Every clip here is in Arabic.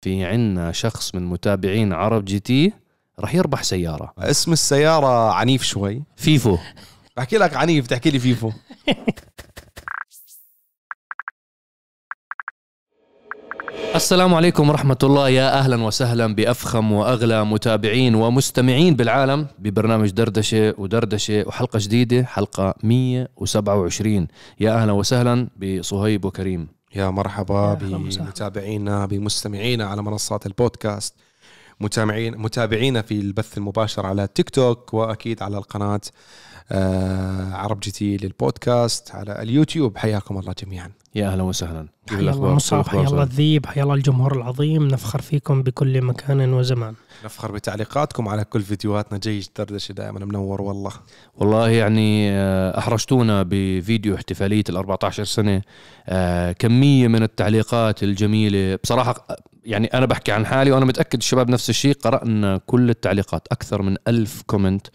في عنا شخص من متابعين عرب جي تي راح يربح سيارة. اسم السيارة عنيف شوي. فيفو. بحكي لك عنيف تحكي لي فيفو. السلام عليكم ورحمة الله. يا أهلا وسهلا بأفخم وأغلى متابعين ومستمعين بالعالم ببرنامج دردشة ودردشة وحلقة جديدة حلقة 127 يا أهلا وسهلا بصهيب وكريم. يا مرحبا. بمتابعينا بمستمعينا على منصات البودكاست. متابعين متابعينا في البث المباشر على تيك توك وأكيد على القناة آه عرب جي تي للبودكاست على اليوتيوب. حياكم الله جميعا. يا أهلا وسهلا. حيا الله؟ مصعب حيا؟ الله الذيب حيا الله الجمهور العظيم. نفخر فيكم بكل مكان وزمان. نفخر بتعليقاتكم على كل فيديوهاتنا. جيش دردشة دائما منور والله. والله يعني آه، أحرجتونا بفيديو احتفالية ال 14 سنة. آه، كمية من التعليقات الجميلة. بصراحة يعني أنا بحكي عن حالي وأنا متأكد الشباب نفس الشيء. قرأنا كل التعليقات أكثر من ألف comment.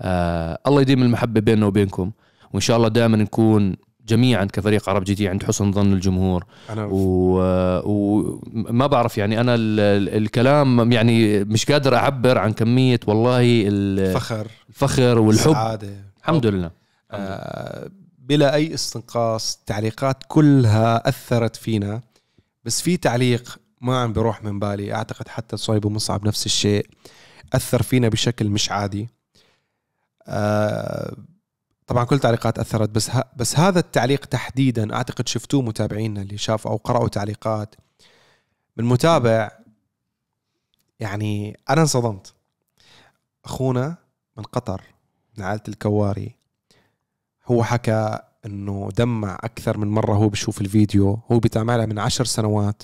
آه، الله يديم المحبة بيننا وبينكم. وإن شاء الله دائما نكون جميعا كفريق عرب جي تي عند حسن ظن الجمهور. أنا و- وما بعرف يعني أنا ال- ال- الكلام يعني مش قادر أعبر عن كمية والله ال- فخر الفخر والحب. سعادة. الحمد لله. آه بلا أي استنقاص التعليقات كلها أثرت فينا بس في تعليق ما عم بروح من بالي أعتقد حتى صهيب ومصعب نفس الشيء أثر فينا بشكل مش عادي. آه طبعا كل التعليقات أثرت بس ه... بس هذا التعليق تحديدا أعتقد شفتوه متابعينا اللي شافوا أو قرأوا تعليقات. من متابع يعني أنا انصدمت. أخونا من قطر من عائلة الكواري هو حكى إنه دمع أكثر من مرة هو بشوف الفيديو. هو بيتابعنا من عشر سنوات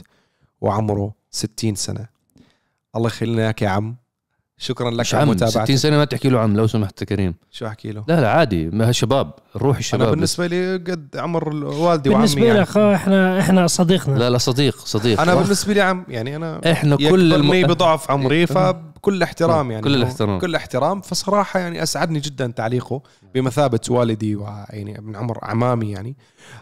وعمره ستين سنة. الله يخلينا إياك يا عم. شكرا لك مش على عم 60 متابعتك سنة ما تحكي له عم لو سمحت كريم. شو أحكي له؟ لا لا عادي. ما شباب روح أنا الشباب. بس. بالنسبة لي قد عمر والدي وعمي بالنسبة يعني. لك آه، إحنا إحنا صديقنا. لا لا صديق صديق. أنا. بالنسبة لي عم يعني أنا إحنا كل الم... بضعف عمري فبكل احترام يعني. كل الاحترام. كل احترام. فصراحة يعني أسعدني جدا تعليقه بمثابة والدي ويعني من عمر أعمامي يعني.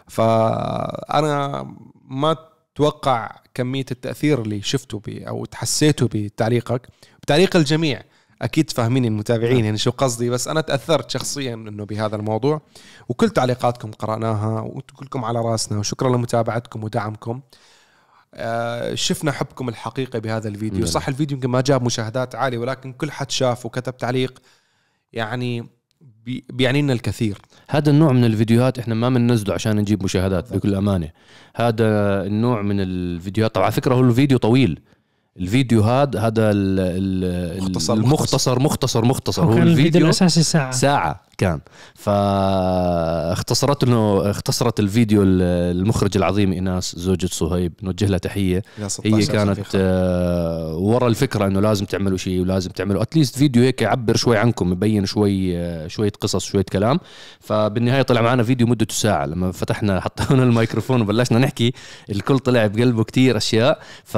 فأنا ما أتوقع كمية التأثير اللي شفته بي أو تحسيته بتعليقك؟ بتعليق الجميع. أكيد فاهمين المتابعين يعني شو قصدي بس أنا تأثرت شخصيا إنه بهذا الموضوع. وكل تعليقاتكم قرأناها وكلكم على راسنا وشكرا لمتابعتكم ودعمكم. آه، شفنا حبكم الحقيقي بهذا الفيديو. نعم. صح الفيديو يمكن ما جاب مشاهدات عالية ولكن كل حد شاف وكتب تعليق يعني بيعني لنا الكثير. هذا النوع من الفيديوهات إحنا ما بننزله عشان نجيب مشاهدات بكل أمانة. هذا النوع من الفيديوهات. طبعا على فكرة هو الفيديو طويل. الفيديو هذا هذا ال- ال- مختصر- المختصر مختصر مختصر. هو الفيديو الفيديو الأساسي ساعة. ساعة. كان. فاختصرت إنه اختصرت الفيديو المخرج العظيم إيناس زوجة صهيب. نوجه لها 16 هي كانت. آه، ورا الفكرة إنه لازم تعملوا شيء ولازم تعملوا اتليست فيديو هيك يعبر شوي عنكم يبين شوي آه، شوية قصص شوية كلام. فبالنهاية طلع معنا فيديو مدته ساعة. لما فتحنا حطينا الميكروفون وبلشنا نحكي الكل طلع بقلبه كتير أشياء. ف...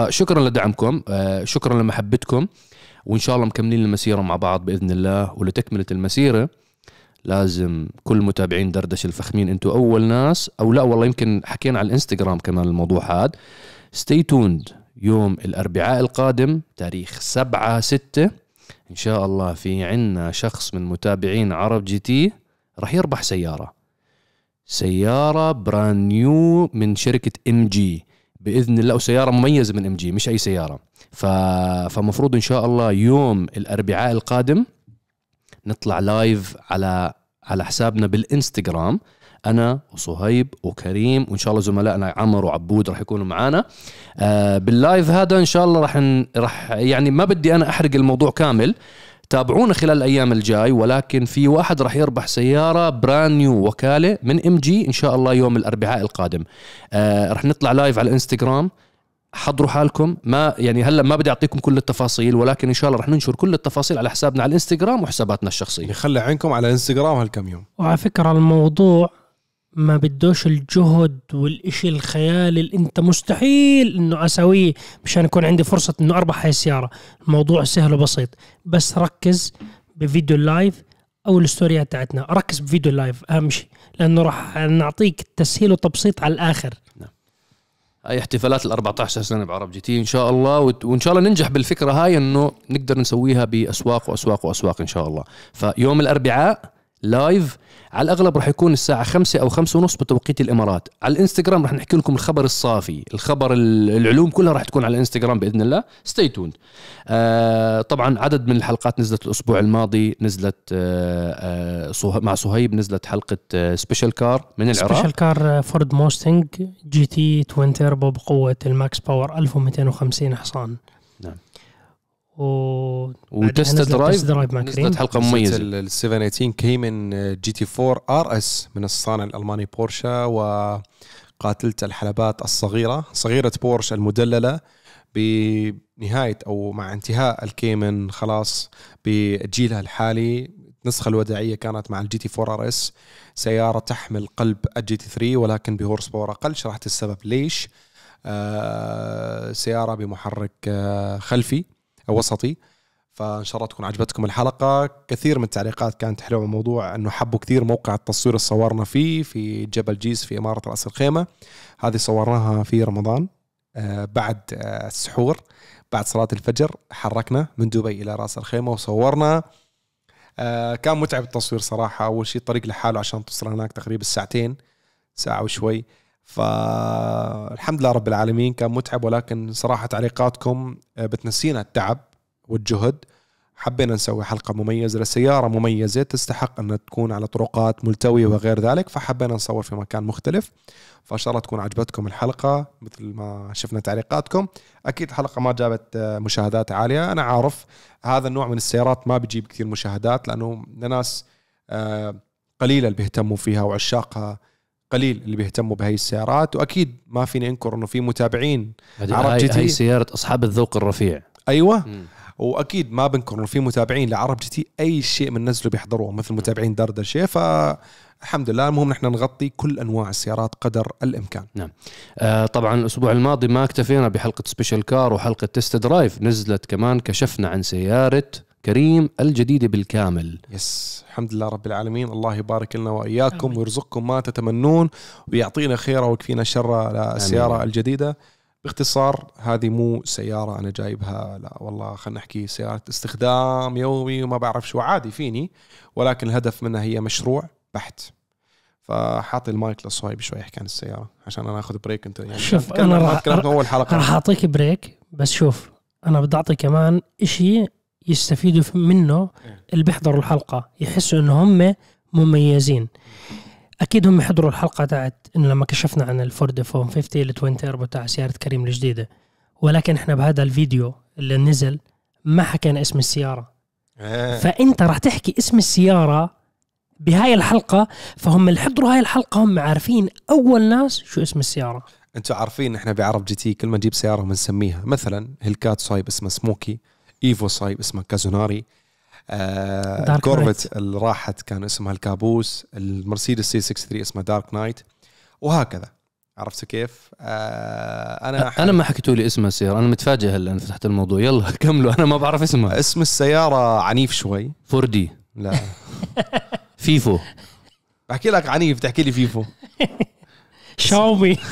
فشكرا لدعمكم آه، شكرا لمحبتكم. وإن شاء الله مكملين المسيرة مع بعض بإذن الله. ولتكملة المسيرة لازم كل متابعين دردش الفخمين أنتم أول ناس. أو لا والله يمكن حكينا على الإنستغرام كمان الموضوع هذا ستي توند يوم الأربعاء القادم تاريخ 7 6 إن شاء الله في عنا شخص من متابعين عرب جي تي راح يربح سيارة. سيارة brand new من شركة ام جي بإذن الله وسيارة مميزة من ام جي مش أي سيارة. ف... فمفروض إن شاء الله يوم الأربعاء القادم نطلع live على على حسابنا بالإنستغرام. أنا وصهيب وكريم وإن شاء الله زملائنا عمر وعبود راح يكونوا معنا آه بال live هذا إن شاء الله راح. راح يعني ما بدي أنا أحرق الموضوع كامل. تابعونا خلال الأيام الجاي ولكن في واحد راح يربح سيارة brand new وكالة من ام جي إن شاء الله يوم الأربعاء القادم. آه راح نطلع live على الانستغرام حضروا حالكم. ما يعني هلا ما بدي أعطيكم كل التفاصيل ولكن إن شاء الله رح ننشر كل التفاصيل على حسابنا على الانستغرام وحساباتنا الشخصية. خلي عينكم على انستغرام هالكم يوم. وعلى فكرة الموضوع ما بدوش الجهد والإشي الخيالي اللي أنت مستحيل إنه اسويه مشان يكون عندي فرصة إنه أربح هاي السيارة. الموضوع سهل وبسيط. بس ركز بفيديو ال live أو الستوريات تاعتنا. ركز بفيديو ال live أهم شيء لأنه راح نعطيك تسهيل وتبسيط على الآخر. هاي احتفالات ال 14 سنة بعرب جي تي. إن شاء الله وإن شاء الله ننجح بالفكرة هاي إنه نقدر نسويها بأسواق وأسواق وأسواق إن شاء الله. فيوم الأربعاء live على الأغلب راح يكون الساعة خمسة أو خمسة ونص بتوقيت الإمارات. على الإنستغرام راح نحكي لكم الخبر الصافي. الخبر ال- العلوم كلها راح تكون على الإنستغرام بإذن الله. stay tuned آه طبعا عدد من الحلقات نزلت الأسبوع الماضي نزلت آه آه مع صهيب نزلت حلقة آه special car من العراق. special car فورد موستنج جي تي twin turbo بقوة ال max power 1250 حصان. و و test drive؟ test drive مع كريم. نزلت حلقه مميزة. ال 718 Cayman GT 4 RS من الصانع الألماني بورشا وقاتلة الحلبات الصغيرة صغيرة بورش المدللة بنهاية أو مع انتهاء ال Cayman خلاص بجيلها الحالي. النسخة الوداعية كانت مع ال GT 4 RS. سيارة تحمل قلب ال GT 3 ولكن ب horse power أقل. شرحت السبب ليش. آه سيارة بمحرك آه خلفي. وسطي. فإن شاء الله تكون عجبتكم الحلقة. كثير من التعليقات كانت حلوة الموضوع إنه حبوا كثير موقع التصوير اللي صورنا فيه في جبل جيز في إمارة رأس الخيمة. هذه صورناها في رمضان آه، بعد آه، السحور بعد صلاة الفجر. حركنا من دبي إلى رأس الخيمة وصورنا. آه، كان متعب التصوير صراحة. أول شيء الطريق لحاله عشان توصل هناك تقريبا ساعتين ساعة وشوي. فالحمد لله رب العالمين كان متعب ولكن صراحة تعليقاتكم آه، بتنسينا التعب والجهد. حبينا نسوي حلقة مميزة لسيارة مميزة تستحق أن تكون على طرقات ملتوية وغير ذلك فحبينا نصور في مكان مختلف. فإن شاء الله تكون عجبتكم الحلقة مثل ما شفنا تعليقاتكم. أكيد الحلقة ما جابت آه، مشاهدات عالية. أنا عارف هذا النوع من السيارات ما بيجيب كثير مشاهدات لأنه لناس آه، قليلة اللي بيهتموا فيها وعشاقها قليل اللي بيهتموا بهي السيارات وأكيد ما فيني أنكر إنه في متابعين عرب GT. هاي سيارة أصحاب الذوق الرفيع. أيوه. وأكيد ما بنكر إنه في متابعين لعرب GT أي شيء بننزله بيحضروه مثل متابعين دردشة. فالحمد لله المهم نحن نغطي كل أنواع السيارات قدر الإمكان. آه طبعا الأسبوع الماضي ما اكتفينا بحلقة special car وحلقة test drive نزلت كمان كشفنا عن سيارة كريم الجديده بالكامل. yes الحمد لله رب العالمين. الله يبارك لنا وإياكم آمين. ويرزقكم ما تتمنون ويعطينا خيره ويكفينا شره للسياره آمين. الجديدة. باختصار هذه مو سيارة أنا جايبها لا والله خلينا نحكي سيارة استخدام يومي وما بعرف شو عادي فيني ولكن الهدف منها هي مشروع بحت. فحاطي المايك لصهيب شوي يحكي عن السيارة عشان أنا أخذ break أنت يعني. شوف، أنا راح- راح أعطيك break بس شوف أنا بدي أعطي كمان إشي يستفيدوا منه اللي بيحضروا الحلقة. يحسوا إنه هم مميزين. أكيد هم حضروا الحلقة تاعت انه لما كشفنا عن الفورد F 150 ال twin turbo تاع سيارة كريم الجديدة. ولكن إحنا بهذا الفيديو اللي نزل ما حكينا اسم السيارة. إيه. فأنت راح تحكي اسم السيارة بهاي الحلقة فهم اللي حضروا هاي الحلقة هم عارفين أول ناس شو اسم السيارة. أنتوا عارفين إحنا بعرب GT كل ما نجيب سيارة بنسميها مثلا Hellcat صهيب اسمه سموكي. Evo صهيب اسمه كازوناري. آه ال Corvette اللي راحت كان اسمها الكابوس المرسيدس C 63 اسمها Dark Knight وهكذا. عرفت كيف؟ آه أنا أنا ما حكيتوا لي اسمها السيارة. أنا متفاجئ هلا أنا فتحت الموضوع. يلا كملوا. أنا ما بعرف اسمها اسم السيارة عنيف شوي. فوردي. لا. Vivo. بحكي لك عنيف تحكي لي Vivo. شاومي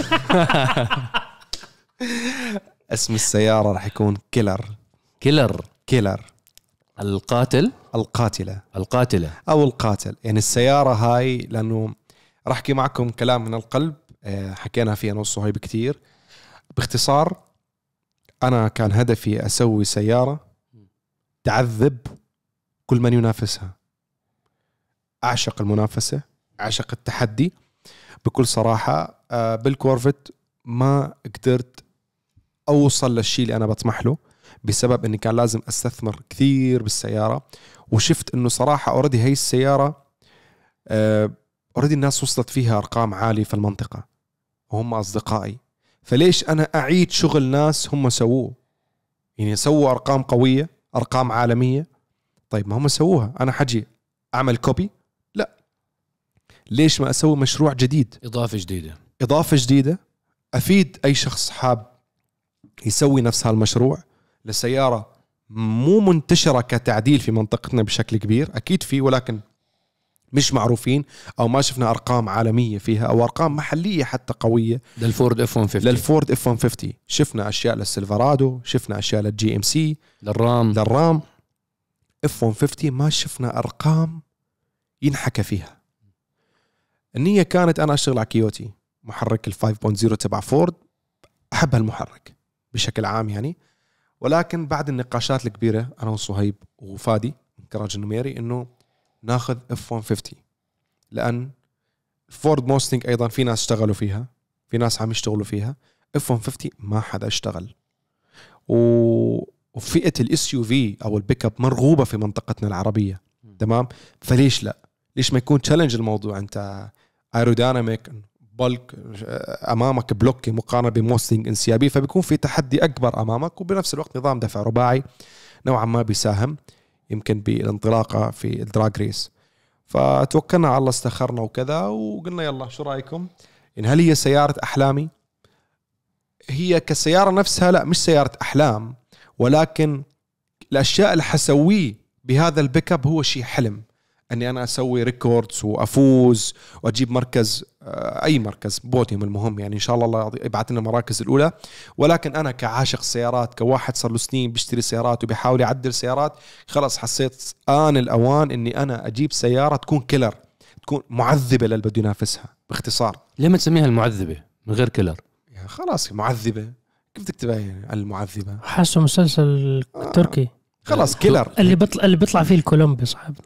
اسم السيارة راح يكون killer. killer killer القاتل. القاتلة. القاتلة. أو القاتل. يعني السيارة هاي لأنه راح أحكي معكم كلام من القلب. آه، حكينا فيه أنا وصهيب كثير باختصار أنا كان هدفي أسوي سيارة تعذب كل من ينافسها. أعشق المنافسة أعشق التحدي. بكل صراحة آه، بال Corvette ما قدرت أوصل للشيء اللي أنا بطمح له. بسبب إني كان لازم أستثمر كثير بالسيارة وشفت إنه صراحة already هي السيارة already الناس وصلت فيها أرقام عالية في المنطقة وهم أصدقائي. فليش أنا أعيد شغل ناس هم سووه؟ يعني سووا أرقام قوية أرقام عالمية. طيب ما هم سووها أنا حجي أعمل copy لا. ليش ما أسوي مشروع جديد؟ إضافة جديدة. إضافة جديدة أفيد أي شخص حاب يسوي نفس هالمشروع. لسياره مو منتشرة كتعديل في منطقتنا بشكل كبير أكيد في ولكن مش معروفين أو ما شفنا أرقام عالمية فيها أو أرقام محلية حتى قوية. للفورد F 150 للفورد F 150 شفنا أشياء لل Silverado شفنا أشياء لل GMC لل RAM. لل RAM. F 150 ما شفنا أرقام ينحكى فيها. النية كانت أنا أشتغل على كيوتي محرك ال 5.0 تبع فورد أحب هالمحرك بشكل عام يعني. ولكن بعد النقاشات الكبيرة أنا وصهيب وفادي من كراج النميري إنه ناخذ F 150 لأن فورد Mustang أيضا في ناس اشتغلوا فيها في ناس عم يشتغلوا فيها. F 150 ما حدا اشتغل. و... وفئة ال SUV أو البيك اب مرغوبة في منطقتنا العربية. تمام؟ فليش لا؟ ليش ما يكون challenge الموضوع؟ أنت aerodynamic block أمامك blocky مقارنة ب Mustang انسيابي فبيكون في تحدي أكبر أمامك وبنفس الوقت نظام دفع رباعي نوعا ما بيساهم يمكن بالانطلاقة في ال drag race فتوكلنا على الله استخرنا وكذا وقلنا يلا شو رأيكم؟ إن هل هي سيارة أحلامي؟ هي كسيارة نفسها لا مش سيارة أحلام ولكن الأشياء اللي حسويه بهذا البيك اب هو شيء حلم اني أنا أسوي records وافوز واجيب مركز آه، اي مركز بوديوم المهم. يعني إن شاء الله الله يبعث لنا المراكز الأولى. ولكن أنا كعاشق سيارات كواحد صار له سنين بيشتري سيارات وبيحاول يعدل سيارات خلص حسيت آن الأوان إني أنا أجيب سيارة تكون killer تكون معذبة للي بده ينافسها باختصار. ليه ما تسميها المعذبة من غير كيلر يعني خلاص معذبة. كيف تكتبها يعني المعذبة؟ حاسه مسلسل تركي. خلاص كيلر. اللي بيطلع اللي بيطلع فيه الكولومبي صاحب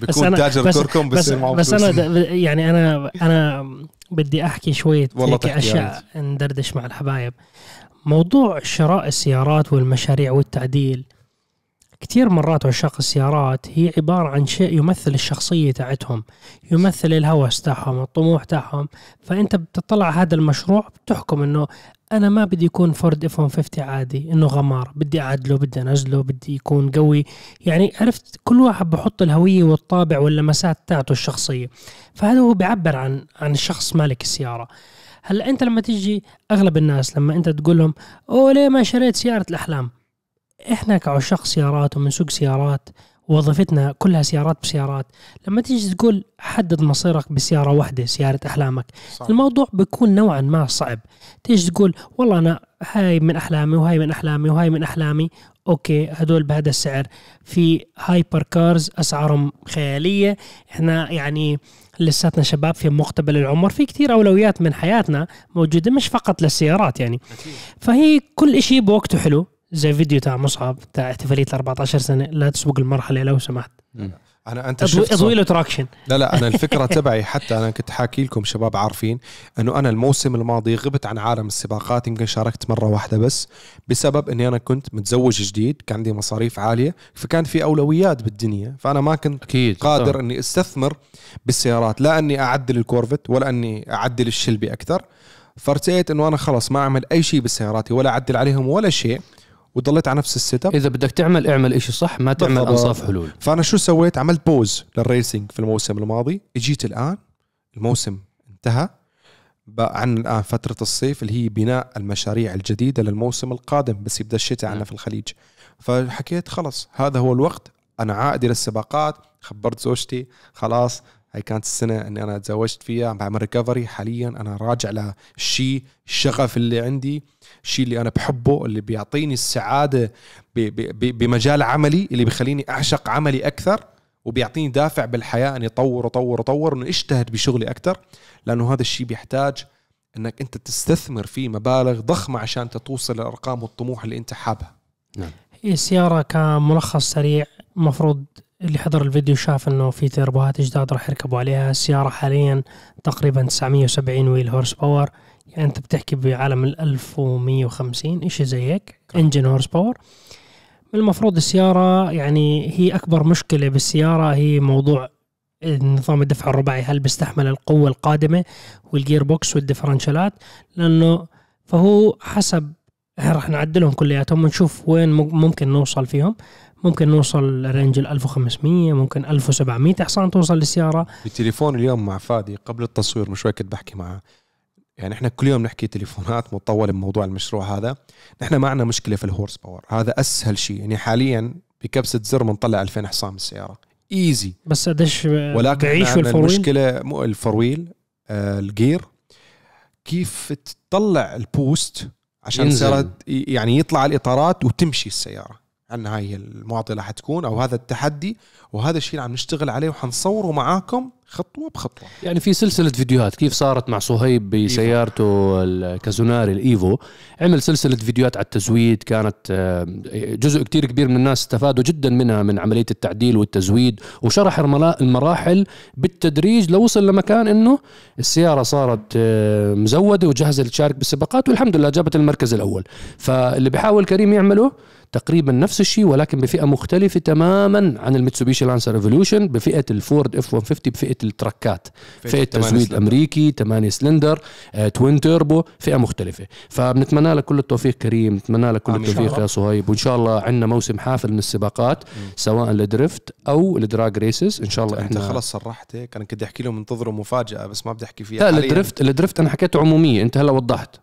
بيكون تاجر كركم بس, بس بس. أنا يعني أنا أنا بدي أحكي شوية والله أشياء ندردش مع الحبايب. موضوع شراء السيارات والمشاريع والتعديل. كثير مرات عشاق السيارات هي عبارة عن شيء يمثل الشخصية تاعتهم يمثل الهوس تاعهم الطموح تاعهم. فأنت بتطلع هذا المشروع بتحكم أنه أنا ما بدي يكون فورد اف 150 عادي أنه غمار. بدي أعدله بدي أنزله بدي يكون قوي. يعني عرفت كل واحد بحط الهوية والطابع واللمسات تاعته الشخصية. فهذا هو بيعبر عن عن الشخص مالك السيارة. هلأ أنت لما تيجي أغلب الناس لما أنت تقول لهم أوه ليه ما شريت سيارة الأحلام؟ إحنا كعشاق سيارات ومنسوق سيارات وظيفتنا كلها سيارات بسيارات. لما تيجي تقول حدد مصيرك بسيارة واحدة سيارة أحلامك صح. الموضوع بيكون نوعا ما صعب. تيجي تقول والله أنا هاي من أحلامي وهاي من أحلامي وهاي من أحلامي okay هدول بهذا السعر. في hyper cars أسعارهم خيالية. إحنا يعني لساتنا شباب في مقتبل العمر في كثير أولويات من حياتنا موجودة مش فقط للسيارات يعني. فهي كل شيء بوقته حلو. زي فيديو تاع مصعب تاع احتفالية 14 سنة لا تسبق المرحلة لو سمحت. أنا أنت اضوي شفت أضوي له تراكشن لا لا أنا الفكرة تبعي حتى أنا كنت حاكي لكم شباب عارفين إنه أنا الموسم الماضي غبت عن عالم السباقات يمكن شاركت مرة واحدة بس بسبب إني أنا كنت متزوج جديد كان عندي مصاريف عالية فكان في أولويات بالدنيا فأنا ما كنت أكيد قادر إني أستثمر بالسيارات لا إني أعدل الكورفت ولا إني أعدل Shelby أكثر. فارتئيت إنه أنا خلص ما أعمل أي شيء بسياراتي ولا أعدل عليهم ولا شيء. وضليت على نفس ال setup. إذا بدك تعمل اعمل إشي صح ما تعمل بالضبط. أنصاف حلول. فأنا شو سويت؟ عملت بوز لل racing في الموسم الماضي. اجيت الآن الموسم انتهى بقى عن الآن فترة الصيف اللي هي بناء المشاريع الجديدة للموسم القادم بس يبدأ الشتاء عندنا نعم. في الخليج. فحكيت خلص هذا هو الوقت. أنا عائدي للسباقات خبرت زوجتي خلاص هاي كانت السنة إني أنا تزوجت فيها بعمل ريكفري حاليا أنا راجع للشيء الشغف اللي عندي الشيء اللي أنا بحبه اللي بيعطيني السعادة بمجال عملي اللي بيخليني أعشق عملي أكثر وبيعطيني دافع بالحياة إني أطور أطور أطور إنه أجتهد بشغلي أكثر. لأنه هذا الشيء بيحتاج إنك أنت تستثمر فيه مبالغ ضخمة عشان انت توصل للأرقام والطموح اللي أنت حابها. هي السيارة كملخص سريع المفروض اللي حضر الفيديو شاف إنه في تربوهات جداد راح يركبوا عليها. السيارة حاليا تقريبا 970 wheel horsepower يعني أنت بتحكي بعالم ال 1150 إشي زي هيك engine horsepower المفروض السيارة يعني هي أكبر مشكلة بالسيارة هي موضوع نظام الدفع الرباعي. هل بيستحمل القوة القادمة وال gearbox وال differential ات لأنه فهو حسب راح نعدلهم كلياتهم ونشوف وين مم- ممكن نوصل فيهم. ممكن نوصل ل range ال 1500 ممكن 1700 حصان توصل للسيارة. بالتليفون اليوم مع فادي قبل التصوير مش كنت بحكي معه يعني إحنا كل يوم نحكي تليفونات مطولة بموضوع المشروع هذا. نحن ما عندنا مشكلة في ال horsepower هذا أسهل شيء. يعني حاليا بكبسة زر بنطلع 2000 حصان بالسيارة easy بس قديش ولكن عندنا ال four-wheel المشكلة مو ال four-wheel آه ال gear كيف تطلع ال boost عشان ينزل. السيارة يعني يطلع الإطارات وتمشي السيارة؟ عندنا هاي المعضلة حتكون أو هذا التحدي وهذا الشيء اللي عم نشتغل عليه وحنصوره معاكم خطوة بخطوة. يعني في سلسلة فيديوهات كيف صارت مع صهيب بسيارته الكازوناري الإيفو؟ عمل سلسلة فيديوهات على التزويد كانت آه، جزء كتير كبير من الناس استفادوا جدا منها من عملية التعديل والتزويد وشرح المراحل بالتدريج لوصل لمكان إنه السيارة صارت آه، مزودة وجاهزة لتشارك بالسباقات والحمد لله جابت المركز الأول. فاللي بيحاول كريم يعمله تقريبا نفس الشيء ولكن بفئة مختلفة تماما عن الميتسوبيشي لانسر Evolution بفئة الفورد إف 150 بفئة ال truck ات. فئة تزويد أمريكي 8 سلندر آه، twin turbo فئة مختلفة. فبنتمنى لك كل التوفيق كريم نتمنى لك كل. التوفيق يا صهيب. وإن شاء الله عندنا موسم حافل من السباقات سواء ال drift أو ال drag races. إن شاء الله أنت إحنا خلص صرحت هيك أنا كنت أحكي لهم انتظروا مفاجأة بس ما بدي أحكي فيها لا. الدريفت الدريفت أنا حكيته عمومية أنت هلا وضحت.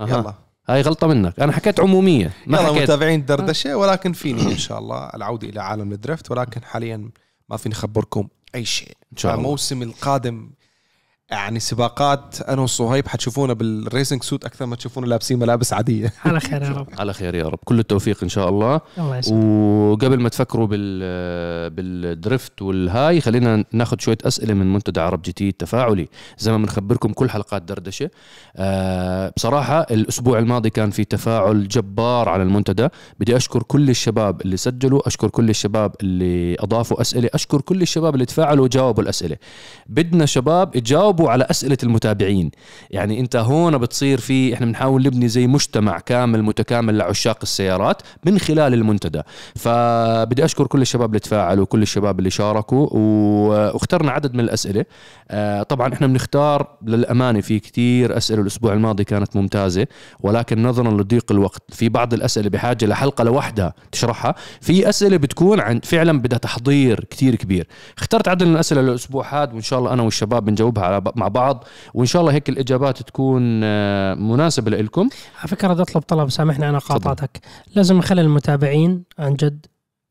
أها. يلا. هاي غلطة منك. أنا حكيت عمومية ما يلا حكيت. متابعين دردشة ولكن فيني إن شاء الله العودة إلى عالم ال drift ولكن حاليا ما فيني أخبركم أي شيء. إن شاء الله. الموسم القادم يعني سباقات أنا وصهيب حتشوفونا بال racing suit أكثر ما تشوفونا لابسين ملابس عادية. على خير يا رب. على خير يا رب. كل التوفيق إن شاء الله. الله يسلمك. وقبل ما تفكروا بال بال drift والهاي خلينا ناخذ شوية أسئلة من منتدى عرب جي تي التفاعلي. زي ما بنخبركم كل حلقات دردشة. آه بصراحة الأسبوع الماضي كان في تفاعل جبار على المنتدى. بدي أشكر كل الشباب اللي سجلوا أشكر كل الشباب اللي أضافوا أسئلة أشكر كل الشباب اللي تفاعلوا وجاوبوا الأسئلة. بدنا شباب تجاوبوا على أسئلة المتابعين. يعني أنت هون بتصير في إحنا بنحاول نبني زي مجتمع كامل متكامل لعشاق السيارات من خلال المنتدى. فبدي أشكر كل الشباب اللي تفاعلوا كل الشباب اللي شاركوا واخترنا عدد من الأسئلة. آه، طبعا إحنا بنختار للأمانة في كتير أسئلة. الأسبوع الماضي كانت ممتازة ولكن نظرا لضيق الوقت. في بعض الأسئلة بحاجة لحلقة لوحدها تشرحها. في أسئلة بتكون عن فعلا بدها تحضير كتير كبير. اخترت عدد من الأسئلة للأسبوع هذا وإن شاء الله أنا والشباب بنجاوبها على مع بعض وإن شاء الله هيك الإجابات تكون آه، مناسبة لكم على فكرة بدي أطلب طلب سامحني أنا قاطعتك. لازم نخلي المتابعين عن جد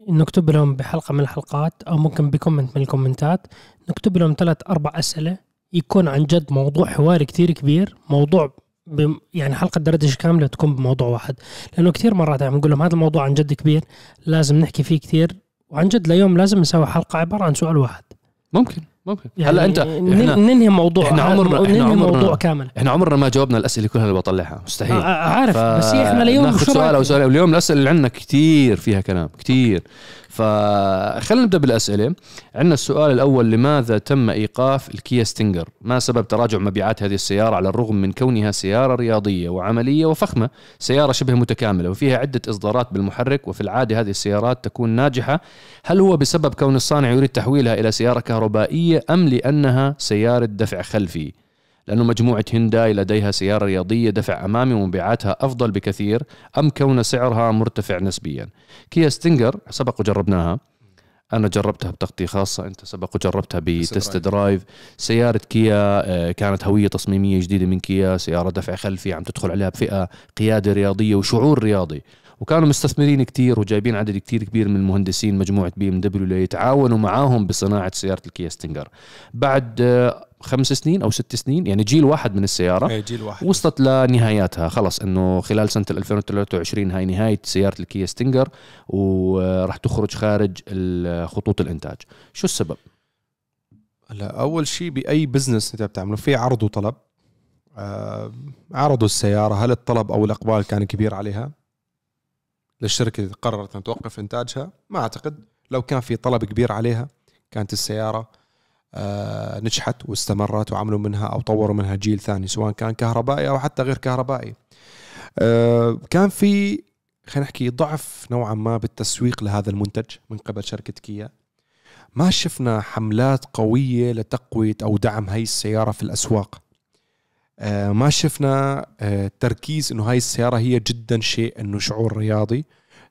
نكتب لهم بحلقة من الحلقات أو ممكن بكومنت من الكومنتات. نكتب لهم ثلاث أربع أسئلة يكون عن جد موضوع حواري كتير كبير موضوع بم يعني حلقة دردشه كاملة تكون بموضوع واحد. لأنه كثير مرات عم نقول لهم هذا الموضوع عن جد كبير لازم نحكي فيه كثير وعن جد ليوم لازم نسوي حلقة عبارة عن سؤال واحد. ممكن. ممكن. يعني هلا أنت إحنا ننهي موضوع إحنا عمرنا- إحنا ننهي عمرنا- موضوع كامل. إحنا عمرنا ما جاوبنا الأسئلة كلها اللي بطلعها مستحيل. آه، عارف بس هي إحنا اليوم ناخذ شو سؤال أو؟ سؤال. اليوم الأسئلة اللي عندنا كثير فيها كلام كثير فخلينا نبدأ بالأسئلة. عندنا السؤال الأول لماذا تم إيقاف الكيا ستينجر؟ ما سبب تراجع مبيعات هذه السيارة على الرغم من كونها سيارة رياضية وعملية وفخمة؟ سيارة شبه متكاملة وفيها عدة إصدارات بالمحرك وفي العادة هذه السيارات تكون ناجحة. هل هو بسبب كون الصانع يريد تحويلها إلى سيارة كهربائية أم لأنها سيارة دفع خلفي؟ لأنه مجموعة هنداي لديها سيارة رياضية دفع أمامي ومبيعاتها أفضل بكثير أم كون سعرها مرتفع نسبيا. كيا ستينجر سبق وجربناها أنا جربتها بتغطية خاصة أنت سبق وجربتها ب test drive. سيارة كيا آه، كانت هوية تصميمية جديدة من كيا. سيارة دفع خلفي عم تدخل عليها بفئة قيادة رياضية وشعور رياضي. وكانوا مستثمرين كتير وجايبين عدد كتير كبير من المهندسين مجموعة بي إم دبليو ليتعاونوا معاهم بصناعة سيارة الكيا ستينجر. بعد آه، خمس سنين أو ست سنين يعني جيل واحد من السيارة إيه، جيل واحد. وصلت لنهاياتها. خلص إنه خلال سنة 2023 هاي نهاية سيارة الكيا ستينجر وراح تخرج خارج خطوط الإنتاج. شو السبب؟ هلا أول شيء بأي business أنت بتعمله في عرض وطلب. آه عرضوا السيارة هل الطلب أو الإقبال كان كبير عليها؟ للشركة قررت أن توقف إنتاجها؟ ما أعتقد. لو كان في طلب كبير عليها كانت السيارة نجحت واستمرت وعملوا منها أو طوروا منها جيل ثاني سواء كان كهربائي أو حتى غير كهربائي. آه كان في خلينا نحكي ضعف نوعا ما بالتسويق لهذا المنتج من قبل شركة كيا. ما شفنا حملات قوية لتقوية أو دعم هاي السيارة في الأسواق. آه، ما شفنا آه، تركيز إنه هاي السيارة هي جدا شيء إنه شعور رياضي.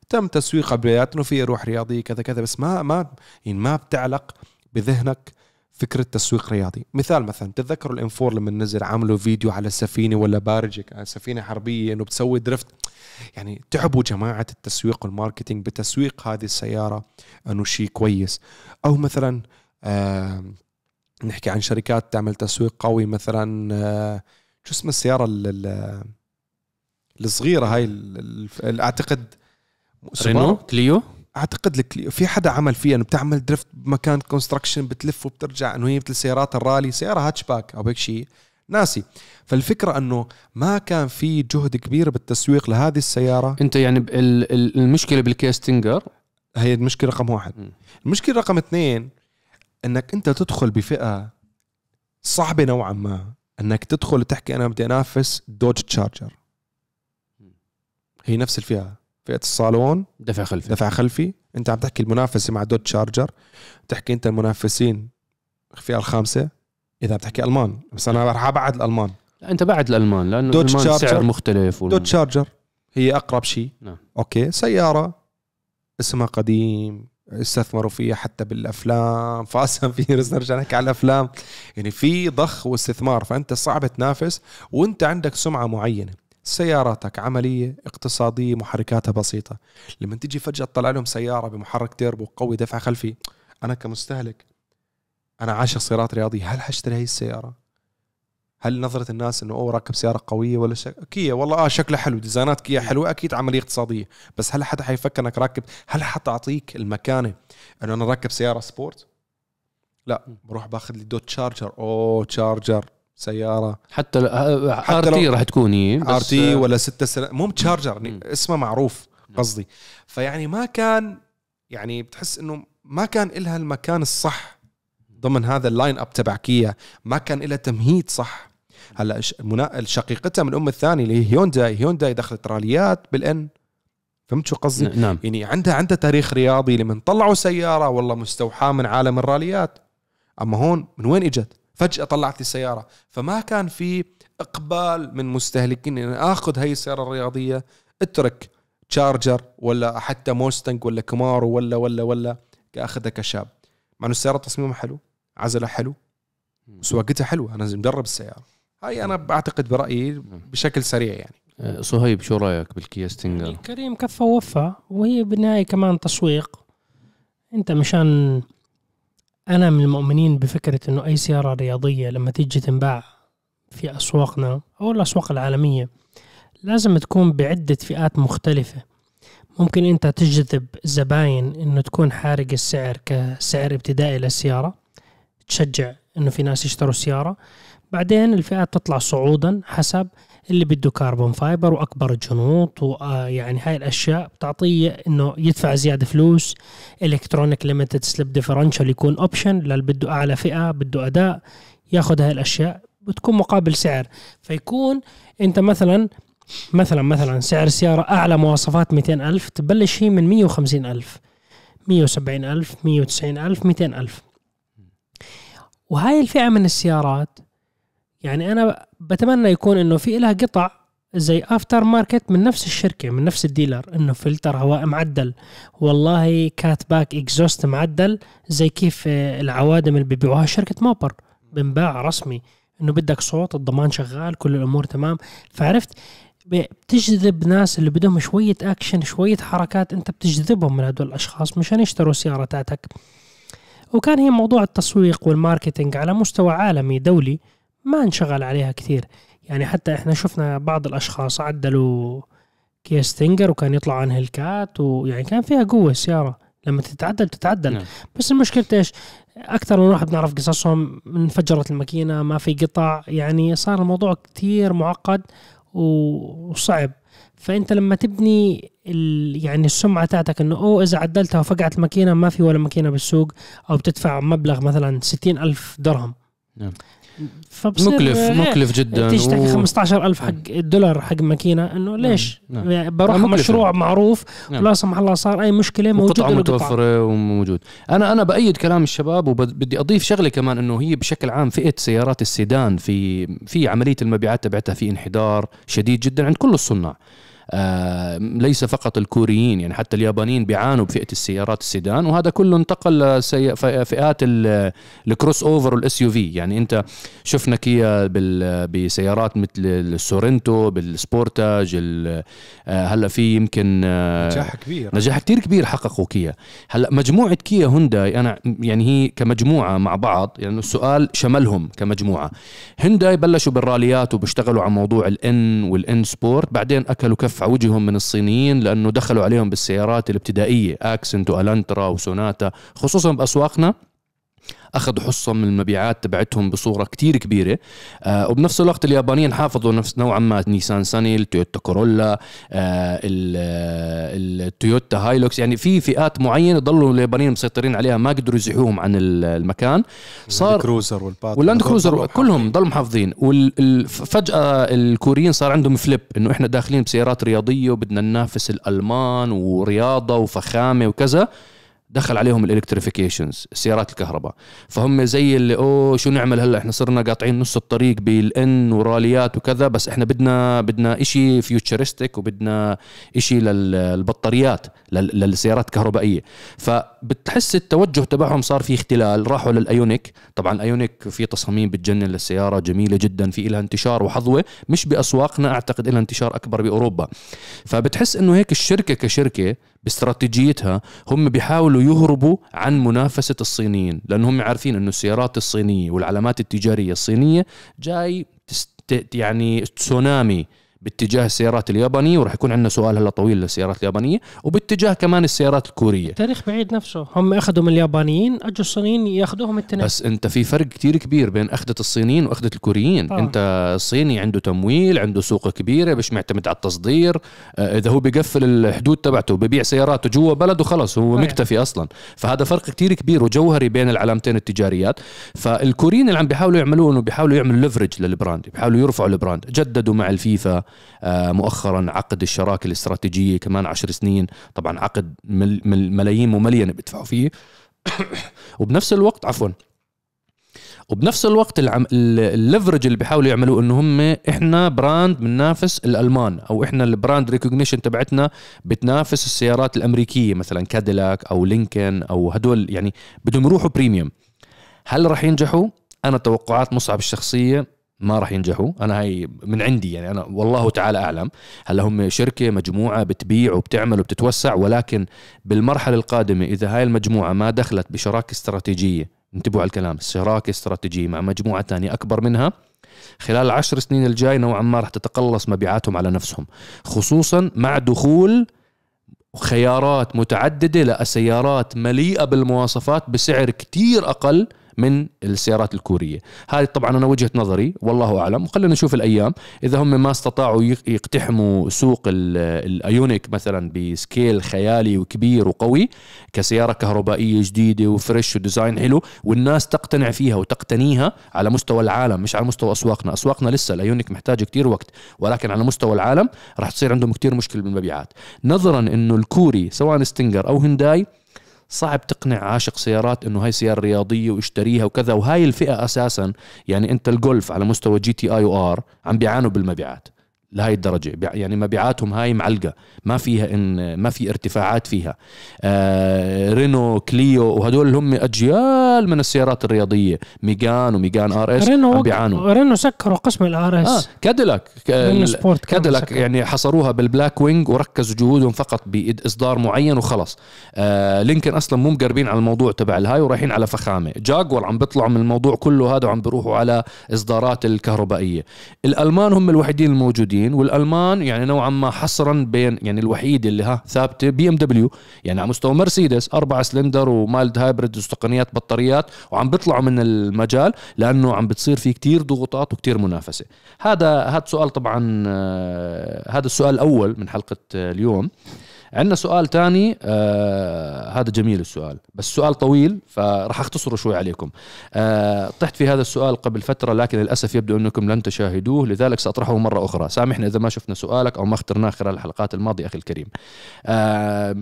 تم تسويقها بدايات إنه في روح رياضية كذا كذا بس ما ما يعني ما بتعلق بذهنك فكرة تسويق رياضي. مثال مثلا تتذكروا الإنفور لما نزل عملوا فيديو على سفينة ولا كانت سفينة حربية إنه بتسوي drift يعني تعبوا جماعة التسويق وال marketing بتسويق هذه السيارة إنه شيء كويس. أو مثلا آه نحكي عن شركات تعمل تسويق قوي مثلا آه شو اسم السيارة ال- ال- الصغيرة هاي أعتقد رينو؟ كليو؟ أعتقد لك في حدا عمل فيها إنه بتعمل drift بمكان construction بتلف وبترجع إنه هي مثل سيارات الرالي سيارة هاتشباك أو هيك شيء. ناسي. فالفكرة إنه ما كان في جهد كبير بالتسويق لهذه السيارة. أنت يعني ب- ال- ال- المشكلة بالكيا ستينجر هي المشكلة رقم واحد. مم. المشكلة رقم اثنين إنك أنت تدخل بفئة صعبة نوعا ما. إنك تدخل وتحكي أنا بدي أنافس دوج تشارجر هي نفس الفئة. فئة الصالون دفع خلفي. دفع خلفي. انت عم تحكي المنافسة مع دوج شارجر تحكي انت المنافسين الفئه الخامسة إذا بتحكي ألمان. بس أنا راح أبعد الألمان. لا، أنت بعد الألمان لأنه الألمان شارجر. سعر مختلف وال- دوج شارجر هي أقرب شيء. نعم. okay سيارة اسمها قديم استثمروا فيها حتى بالأفلام. Fast & Furious نرجع نحكي على الأفلام. يعني في ضخ واستثمار فأنت صعب تنافس وأنت عندك سمعة معينة. سياراتك عملية اقتصادية محركاتها بسيطة. لما تيجي فجأة تطلع لهم سيارة بمحرك تيربو قوي دفع خلفي أنا كمستهلك أنا عاشق سيارات رياضية هل حاشتري هي السيارة؟ هل نظرة الناس إنه أوه راكب سيارة قوية ولا شك... كيا والله آه شكلها حلو ديزاينات كيا حلوة أكيد عملية اقتصادية. بس هل حدا حيفكر إنك راكب هل حتعطيك المكانة إنه أنا راكب سيارة سبورت؟ لا بروح باخذ لي دوت شارجر أوه شارجر سيارة. حتى ار حتى تي لو- راح تكون هي آر تي ولا ستة سنة مو تشارجر. اسمه معروف قصدي. فيعني ما كان يعني بتحس إنه ما كان إلها المكان الصح ضمن هذا ال lineup تبع كيا ما كان لها تمهيد صح. هلأ شقيقتها من الأم الثانية اللي هي هيونداي. هيونداي دخلت راليات بال N. فهمت شو قصدي؟ نعم. يعني عندها عندها تاريخ رياضي لمن طلعوا سيارة والله مستوحاة من عالم الراليات. أما هون من وين إجت؟ فجأة طلعت لي سيارة. فما كان في إقبال من مستهلكين ان آخذ هي السيارة الرياضية أترك تشارجر ولا حتى موستنج ولا كمارو ولا ولا ولا أخذها كشاب. مع إنه السيارة تصميمها حلو عزلها حلو سواقتها حلوة. أنا مجرب السيارة. هاي أنا بعتقد برأيي بشكل سريع يعني. صهيب شو رأيك بالكيا ستينجر؟ يعني كريم كفى ووفى وهي بالنهاية كمان تسويق. أنت مشان أنا من المؤمنين بفكرة إنه أي سيارة رياضية لما تيجي تنباع في أسواقنا أو الأسواق العالمية لازم تكون بعدة فئات مختلفة. ممكن أنت تجذب زباين إنه تكون حارق السعر كسعر ابتدائي للسيارة تشجع إنه في ناس يشتروا سيارة. بعدين الفئات تطلع صعودا حسب اللي بده carbon fiber وأكبر جنوط ويعني هاي الأشياء بتعطيه إنه يدفع زيادة فلوس. electronic limited slip differential يكون option للي بده أعلى فئة بده أداء ياخذ هاي الأشياء بتكون مقابل سعر. فيكون أنت مثلا مثلا مثلا سعر السيارة أعلى مواصفات 200 ألف تبلش هي من 150 ألف. 170 ألف 190 ألف 200 ألف. وهاي الفئة من السيارات يعني أنا بتمنى يكون إنه في لها قطع زي aftermarket من نفس الشركة من نفس ال dealer إنه فلتر هواء معدل. والله cat-back exhaust معدل زي كيف آه، العوادم اللي بيبيعوها شركة موبار. بنباع رسمي. إنه بدك صوت الضمان شغال كل الأمور تمام. فعرفت؟ بتجذب ناس اللي بدهم شوية اكشن شوية حركات أنت بتجذبهم من هدول الأشخاص مشان يشتروا السيارة تاعتك. وكان هي موضوع التسويق وال marketing على مستوى عالمي دولي. ما انشغل عليها كثير. يعني حتى إحنا شفنا بعض الأشخاص عدلوا كيا ستينجر وكان يطلع عن هلكات ويعني كان فيها قوة السيارة. لما تتعدل تتعدل. نعم. بس المشكلة إيش؟ أكثر من واحد بنعرف قصصهم انفجرت الماكينة ما في قطع. يعني صار الموضوع كتير معقد وصعب. فأنت لما تبني ال... يعني السمعة تاعتك إنه أوه إذا عدلتها وفقعت الماكينة ما في ولا ماكينة بالسوق أو بتدفع مبلغ مثلا ستين ألف درهم. نعم. فبصير مكلف هيك. مكلف جدا تشتكي و- 15000 حق الدولار حق ماكينة إنه ليش؟ نعم. يعني بروح مكلفة. مشروع معروف نعم. لا سمح الله صار أي مشكلة موجود وقطعة له قطعه متوفرة وموجود أنا أنا بأيد كلام الشباب وبدي أضيف شغلة كمان إنه هي بشكل عام فئة سيارات السيدان في في عملية المبيعات تبعتها في انحدار شديد جدا عند كل الصناع ليس فقط الكوريين يعني حتى اليابانيين بيعانوا بفئة السيارات السيدان وهذا كله انتقل لسي- ف- فئات ال- ال crossover وال SUV يعني أنت شفنا كيا بسيارات مثل السورنتو بالسبورتاج ال- آه، هلا في يمكن آه، نجاح كبير. نجاح كتير كبير حققوا كيا. هلا مجموعة كيا هونداي أنا يعني هي كمجموعة مع بعض يعني السؤال شملهم كمجموعة. هونداي بلشوا بالراليات وبيشتغلوا على موضوع ال N وال N sport بعدين أكلوا كف على وجههم من الصينيين لأنه دخلوا عليهم بالسيارات الابتدائية اكسنت والانترا وسوناتا خصوصا بأسواقنا. أخذوا حصة من المبيعات تبعتهم بصورة كتير كبيرة. آه وبنفس الوقت اليابانيين حافظوا نفس نوعا ما نيسان ساني التويوتا كورولا آه آه، التويوتا هايلوكس. يعني في فئات معينة ضلوا اليابانيين مسيطرين عليها ما قدروا يزيحوهم عن ال- المكان. صار الكروزر والباترول واللاند كروزر كلهم ضلوا محافظين. وفجاه الكوريين صار عندهم flip إنه إحنا داخلين بسيارات رياضية وبدنا ننافس الألمان ورياضة وفخامة وكذا. دخل عليهم ال electrifications السيارات الكهرباء. فهم زي اللي أوه شو نعمل هلأ؟ إحنا صرنا قاطعين نص الطريق بال N وراليات وكذا بس إحنا بدنا بدنا شيء futuristic وبدنا شيء للبطاريات لل- للسيارات الكهربائية. فبتحس التوجه تبعهم صار في اختلال. راحوا للأيونيك. طبعا الايونيك في تصاميم بتجنن للسيارة جميلة جدا في لها انتشار وحظوة مش بأسواقنا أعتقد لها انتشار أكبر بأوروبا. فبتحس إنه هيك الشركة كشركة باستراتيجيتها هم بيحاولوا يهربوا عن منافسة الصينيين لأنه هم عارفين إنه السيارات الصينية والعلامات التجارية الصينية جاي تست يعني تسونامي باتجاه السيارات اليابانية وراح يكون عندنا سؤال هلا طويل للسيارات اليابانية وباتجاه كمان السيارات الكورية. تاريخ بعيد نفسه. هم أخذوا من اليابانيين أجوا الصينيين يأخذوهم التنين. بس أنت في فرق كتير كبير بين أخذة الصينيين وأخذة الكوريين. آه. أنت الصيني عنده تمويل عنده سوق كبيرة مش معتمد على التصدير. آه، إذا هو بيقفل الحدود تبعته ببيع سياراته جوا بلده خلص هو آه. مكتفي أصلا. فهذا فرق كتير كبير وجوهري بين العلامتين التجاريات. فالكوريين اللي عم بيحاولوا يعملوه انه بيحاولوا يعملوا leverage لل brand بيحاولوا يرفعوا ال brand جددوا مع الفيفا مؤخرا عقد الشراكة الاستراتيجية كمان عشر سنين. طبعا عقد مل مل ملايين مملينه بيدفعوا فيه. وبنفس الوقت عفوا وبنفس الوقت ال leverage اللي بيحاولوا يعملوه إنه هم إحنا brand بننافس الألمان أو إحنا ال brand recognition تبعتنا بتنافس السيارات الأمريكية مثلا كاديلاك أو لينكن أو هدول يعني بدهم يروحوا premium هل راح ينجحوا؟ أنا توقعات مصعب الشخصية. ما راح ينجحوا. أنا هاي من عندي يعني. أنا والله تعالى أعلم. هلا هم شركة مجموعة بتبيع وبتعمل وبتتوسع ولكن بالمرحلة القادمة إذا هاي المجموعة ما دخلت بشراكة استراتيجية انتبهوا على الكلام شراكة استراتيجية مع مجموعة تانية أكبر منها خلال العشر سنين الجاي نوعا ما راح تتقلص مبيعاتهم على نفسهم خصوصا مع دخول خيارات متعددة لسيارات مليئة بالمواصفات بسعر كتير أقل من السيارات الكورية. هذه طبعا أنا وجهة نظري والله أعلم. وخلينا نشوف الأيام. إذا هم ما استطاعوا يق- يقتحموا سوق ال- الأيونيك مثلا بسكيل خيالي وكبير وقوي كسيارة كهربائية جديدة و fresh و design حلو والناس تقتنع فيها وتقتنيها على مستوى العالم مش على مستوى أسواقنا. أسواقنا لسه الأيونيك محتاجة كتير وقت ولكن على مستوى العالم راح تصير عندهم كتير مشكلة بالمبيعات. نظرا إنه الكوري سواء ستينجر أو هنداي صعب تقنع عاشق سيارات إنه هاي سيارة رياضية واشتريها وكذا. وهاي الفئة أساسا يعني أنت الجولف على مستوى GTI و R عم بيعانوا بالمبيعات. لهي الدرجة. بيع- يعني مبيعاتهم هاي معلقة. ما فيها إن ما في ارتفاعات فيها. آه رينو كليو وهدول هم أجيال من السيارات الرياضية. ميجان وميجان RS رينو بيعانوا رينو سكروا قسم ال RS. كاديلاك كمان كاديلاك سكر. يعني حصروها بال Blackwing وركزوا جهودهم فقط بإصدار معين وخلص. آه لينكن أصلا مو مقربين على الموضوع تبع الهاي ورايحين على فخامة. جاكوار عم بيطلعوا من الموضوع كله هذا وعم بيروحوا على إصدارات الكهربائية. الألمان هم الوحيدين الموجودين. والألمان يعني نوعا ما حصرا بين يعني الوحيد اللي ها ثابتة BMW يعني على مستوى مرسيدس أربعة cylinder و mild hybrid وتقنيات بطاريات وعم بيطلعوا من المجال لأنه عم بتصير في كتير ضغوطات وكتير منافسة. هذا هذا سؤال طبعا آه، هذا السؤال الأول من حلقة آه، اليوم. عندنا سؤال تاني آه هذا جميل السؤال بس سؤال طويل فراح اختصره شوي عليكم. آه طحت في هذا السؤال قبل فترة لكن للأسف يبدو أنكم لن تشاهدوه لذلك سأطرحه مرة أخرى. سامحنا إذا ما شفنا سؤالك أو ما اخترناه خلال الحلقات الماضية أخي الكريم. آه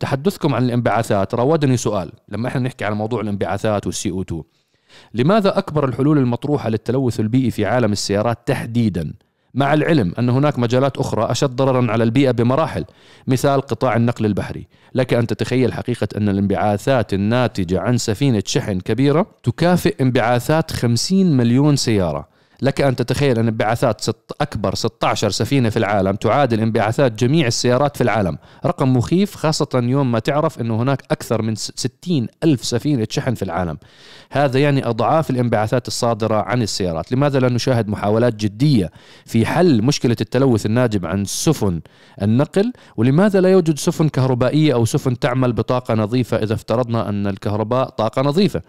تحدثكم عن الانبعاثات. راودني سؤال لما إحنا نحكي على موضوع الانبعاثات والسي أو 2 لماذا أكبر الحلول المطروحة للتلوث البيئي في عالم السيارات تحديدا؟ مع العلم أن هناك مجالات أخرى أشد ضررا على البيئة بمراحل مثال قطاع النقل البحري. لك أن تتخيل حقيقة أن الانبعاثات الناتجة عن سفينة شحن كبيرة تكافئ انبعاثات 50 مليون سيارة. لك أن تتخيل أن انبعاثات ست أكبر 16 سفينة في العالم تعادل انبعاثات جميع السيارات في العالم. رقم مخيف خاصة يوم ما تعرف أنه هناك أكثر من 60 ألف سفينة شحن في العالم. هذا يعني أضعاف الانبعاثات الصادرة عن السيارات. لماذا لا نشاهد محاولات جدية في حل مشكلة التلوث الناجم عن سفن النقل؟ ولماذا لا يوجد سفن كهربائية أو سفن تعمل بطاقة نظيفة إذا افترضنا أن الكهرباء طاقة نظيفة؟